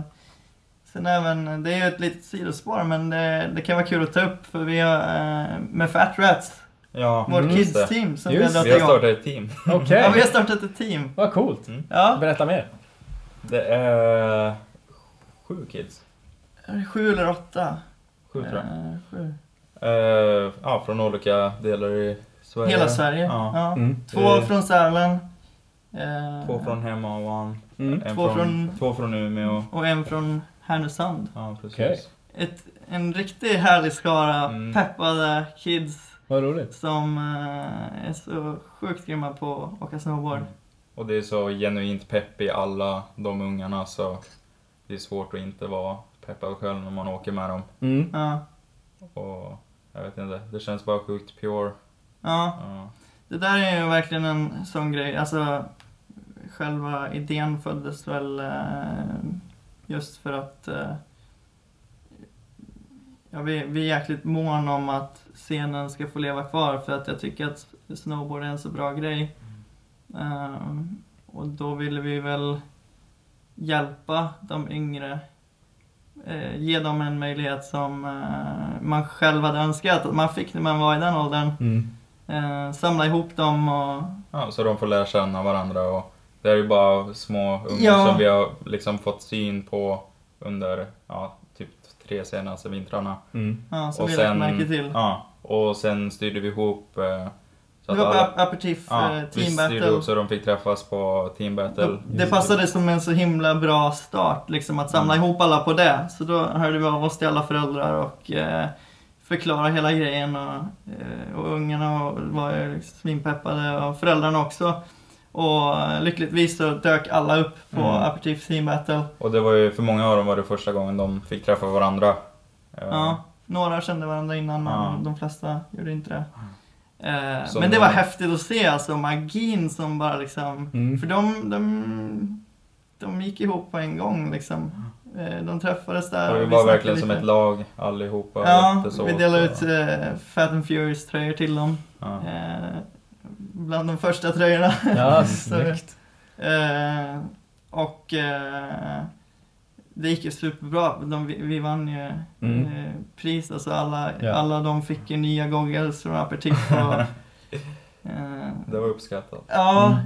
Speaker 2: sen även, det är ju ett litet sidospår men det, det kan vara kul att ta upp för vi har eh, med Fat Rats,
Speaker 3: Ja,
Speaker 2: vårt
Speaker 1: Mm,
Speaker 2: kids-team som
Speaker 1: Just
Speaker 2: vi har
Speaker 3: Vi har startat ett team.
Speaker 1: Okej,
Speaker 2: Ja, vi har startat ett team.
Speaker 1: vad coolt.
Speaker 2: Ja,
Speaker 1: Berätta mer.
Speaker 3: Det är sju kids.
Speaker 2: sju eller åtta.
Speaker 3: Sju tror jag.
Speaker 2: Eh, sju.
Speaker 3: Eh, ja, från olika delar i Sverige.
Speaker 2: Hela Sverige.
Speaker 3: Ja.
Speaker 2: Ja.
Speaker 1: Mm.
Speaker 2: Två
Speaker 3: Eh,
Speaker 2: från Sälen. eh,
Speaker 3: Två från Hemavan,
Speaker 1: Mm.
Speaker 2: Två
Speaker 3: från,
Speaker 2: från-
Speaker 3: två från Umeå.
Speaker 2: Och en från Härnösand.
Speaker 3: Ja, precis.
Speaker 1: Okej.
Speaker 2: Ett, en riktigt härlig skara
Speaker 3: Mm.
Speaker 2: peppade kids
Speaker 1: Vad roligt.
Speaker 2: som är så sjukt grymma på att åka snowboard.
Speaker 3: Mm. Och det är så genuint pepp i alla de ungarna så det är svårt att inte vara peppad själv när man åker med dem.
Speaker 1: Mm.
Speaker 2: Ja.
Speaker 3: Och jag vet inte, det känns bara sjukt pure.
Speaker 2: ja,
Speaker 3: Ja.
Speaker 2: det där är ju verkligen en sån grej. Alltså, själva idén föddes väl eh, just för att eh, ja, vi, vi är jäkligt mån om att scenen ska få leva kvar för att jag tycker att snowboard är en så bra grej. Ehm, och då ville vi väl hjälpa de yngre. Eh, ge dem en möjlighet som eh, man själv hade önskat att man fick när man var i den åldern.
Speaker 1: Mm.
Speaker 2: Eh, samla ihop dem och...
Speaker 3: ja, så de får lära känna varandra och det är ju bara små ungar
Speaker 2: Ja.
Speaker 3: som vi har liksom fått syn på under ja, typ tre senaste vintrarna.
Speaker 2: Ja, som
Speaker 3: och
Speaker 2: vi lagt märke till.
Speaker 3: Ja, Och sen styrde vi ihop eh, så
Speaker 2: Det var på
Speaker 3: alla,
Speaker 2: ap- aperitif
Speaker 3: ja,
Speaker 2: eh, team battle.
Speaker 3: ihop så de fick träffas på team battle.
Speaker 2: Det passade som en så himla bra start, liksom att samla
Speaker 3: Mm.
Speaker 2: ihop alla på det. Så då hörde vi av oss till alla föräldrar och eh, förklara hela grejen. Och, eh, och ungarna var liksom svinpeppade och föräldrarna också. Och eh, lyckligtvis så dök alla upp på
Speaker 3: Mm.
Speaker 2: Aperitif Team Battle.
Speaker 3: Och det var ju, för många av dem var det första gången de fick träffa varandra.
Speaker 2: Ja, några kände varandra innan men
Speaker 3: Ja.
Speaker 2: de flesta gjorde inte det. Eh,
Speaker 3: Så
Speaker 2: men det var häftigt att se alltså magin som bara liksom
Speaker 1: Mm.
Speaker 2: För de, de, de gick ihop på en gång liksom. Eh, De träffades där.
Speaker 3: Och vi var verkligen som
Speaker 2: lite.
Speaker 3: ett lag allihopa.
Speaker 2: Ja, vi delade ut eh, Fat and Furious tröjor till dem.
Speaker 3: Ja.
Speaker 2: Eh, bland de första tröjorna.
Speaker 1: Ja, snyggt.
Speaker 2: eh, och eh, det gick ju superbra. De, vi, vi vann ju
Speaker 1: Mm.
Speaker 2: eh, pris. Alltså alla,
Speaker 1: Ja.
Speaker 2: alla de fick ju nya goggles från Aperitif. Och, eh,
Speaker 3: Det var uppskattat.
Speaker 2: ja,
Speaker 1: Mm.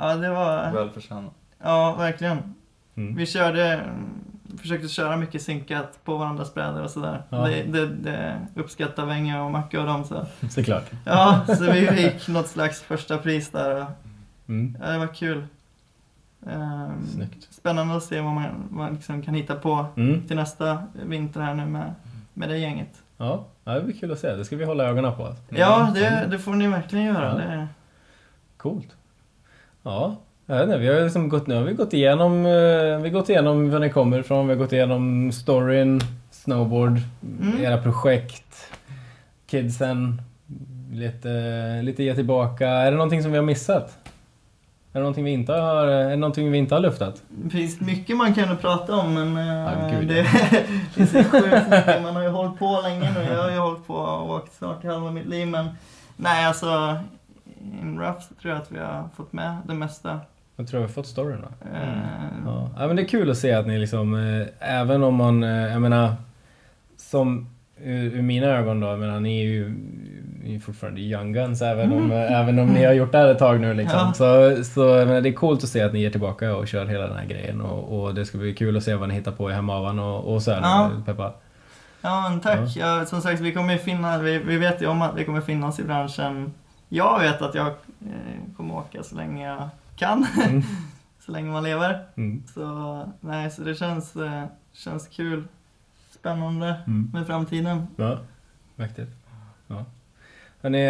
Speaker 2: ja, det var...
Speaker 3: Välförtjänat.
Speaker 2: Ja, verkligen.
Speaker 1: Mm.
Speaker 2: Vi körde, försökte köra mycket synkat på varandras brädor och sådär.
Speaker 1: Ja.
Speaker 2: Det, det, det uppskattar Wenga och Macke och dem så.
Speaker 1: Såklart.
Speaker 2: Ja, så vi fick något slags första pris där. och-
Speaker 1: Mm.
Speaker 2: Ja, det var kul.
Speaker 1: Snyggt.
Speaker 2: Spännande att se vad man, vad liksom kan hitta på
Speaker 1: Mm.
Speaker 2: till nästa vinter här nu med, med det gänget.
Speaker 1: Ja, det blir kul att se. Det ska vi hålla ögonen på. Alltså.
Speaker 2: Ja, det, det får ni verkligen göra.
Speaker 1: Ja.
Speaker 2: Det,
Speaker 1: Coolt. Ja, jag vet inte, vi har liksom gått, nu har vi gått igenom, eh, vi har gått igenom var ni kommer ifrån, vi har gått igenom storyn, snowboard,
Speaker 2: Mm.
Speaker 1: era projekt, kidsen, lite, lite ge tillbaka. Är det någonting som vi har missat? Är det någonting vi inte har, är det någonting vi inte har luftat?
Speaker 2: det finns mycket man kan prata om men
Speaker 1: Ja, gud,
Speaker 2: det, det är så sjukt mycket. Man har ju hållit på länge nu. Jag har ju hållit på och åkt snart i halva mitt liv men nej alltså in rough så tror jag att vi har fått med det mesta.
Speaker 1: Jag tror vi har fått storyn va?
Speaker 2: Eh,
Speaker 1: Ja. ja, men det är kul att se att ni liksom, eh, även om man, eh, jag menar, som ur, ur mina ögon då, jag menar ni är ju ni är fortfarande young guns även om, eh, även om ni har gjort det här ett tag nu liksom.
Speaker 2: Ja.
Speaker 1: Så, så menar, det är coolt att se att ni ger tillbaka och kör hela den här grejen och, och det ska bli kul att se vad ni hittar på i Hemavan och, och så här,
Speaker 2: Ja.
Speaker 1: Peppa.
Speaker 2: Ja, men tack. Ja. som sagt, vi kommer ju finna, vi, vi vet ju om att vi kommer finnas i branschen. Jag vet att jag eh, kommer åka så länge jag kan.
Speaker 1: Mm.
Speaker 2: så länge man lever.
Speaker 1: Mm.
Speaker 2: Så, nej, så det känns, eh, känns kul. Spännande
Speaker 1: Mm.
Speaker 2: med framtiden.
Speaker 1: Ja, mäktigt. Ja. Hörrni,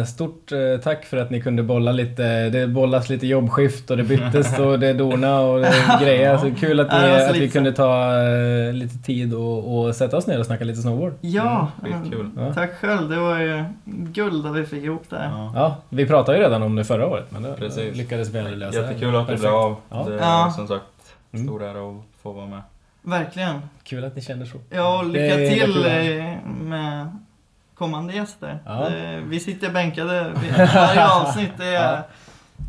Speaker 1: eh, stort eh, tack för att ni kunde bolla lite. Det bollas lite jobbskift och det byttes och det dona och det grejer. Så kul att, ni,
Speaker 2: så
Speaker 1: att vi kunde ta eh, lite tid och, och sätta oss ner och snacka lite snowboard.
Speaker 2: Ja,
Speaker 3: Mm,
Speaker 1: Ja.
Speaker 2: tack själv. Det var ju guld att vi fick ihop det. här.
Speaker 3: Ja.
Speaker 1: Ja, vi pratade ju redan om det förra året men det
Speaker 3: Precis.
Speaker 1: lyckades vi aldrig lösa.
Speaker 3: Jättekul att det blev av.
Speaker 1: Ja.
Speaker 3: Det är
Speaker 2: Ja.
Speaker 3: som sagt
Speaker 1: Mm.
Speaker 3: stor ära att få vara med.
Speaker 2: Verkligen.
Speaker 1: Kul att ni känner så.
Speaker 2: Ja, och lycka till
Speaker 1: kul.
Speaker 2: med kommande gäster.
Speaker 1: Ja.
Speaker 2: Det- Vi sitter bänkade varje avsnitt. Det är
Speaker 1: Ja.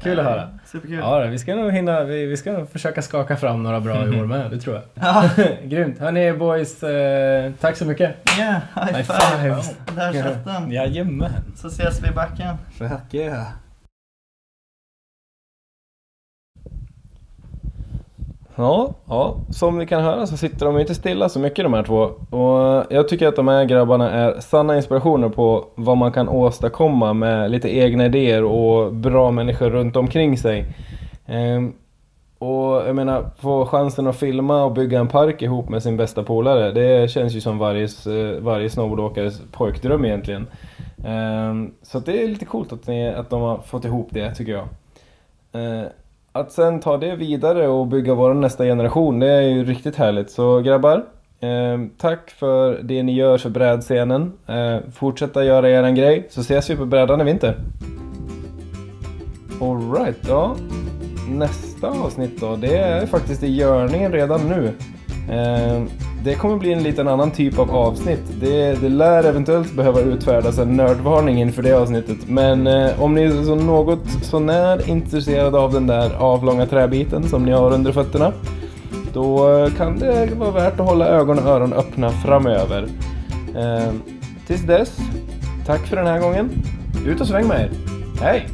Speaker 1: Kul att
Speaker 2: eh,
Speaker 1: höra.
Speaker 2: Superkul.
Speaker 1: Ja, vi ska nog hinna, vi, vi ska nog försöka skaka fram några bra i år med, det tror jag.
Speaker 2: Ja,
Speaker 1: Grymt. Hörni boys, eh, tack så mycket.
Speaker 2: yeah, high
Speaker 1: High
Speaker 2: five.
Speaker 1: fives.
Speaker 2: Där satt den.
Speaker 1: Jajamän.
Speaker 2: Så ses vi i backen.
Speaker 1: Fuck yeah.
Speaker 4: Ja, ja, som ni kan höra så sitter de inte stilla så mycket de här två. Och jag tycker att de här grabbarna är sanna inspirationer på vad man kan åstadkomma med lite egna idéer och bra människor runt omkring sig. Ehm, och jag menar, få chansen att filma och bygga en park ihop med sin bästa polare, det känns ju som varje, eh, varje snowboardåkares pojkdröm egentligen. Ehm, så att det är lite coolt att, ni, att de har fått ihop det, tycker jag. Ehm, att sen ta det vidare och bygga vår nästa generation, det är ju riktigt härligt. Så grabbar, eh, tack för det ni gör för brädscenen. Eh, fortsätta göra eran grej, så ses vi på brädan i vinter. Alright, ja. Nästa avsnitt då, det är faktiskt i görningen redan nu. Eh, det kommer bli en liten annan typ av avsnitt. Det, det lär eventuellt behöva utfärdas en nördvarning inför det avsnittet. Men eh, om ni är så något sånär intresserade av den där avlånga träbiten som ni har under fötterna. Då eh, kan det vara värt att hålla ögon och öron öppna framöver. Eh, tills dess, tack för den här gången. Ut och sväng med er. Hej!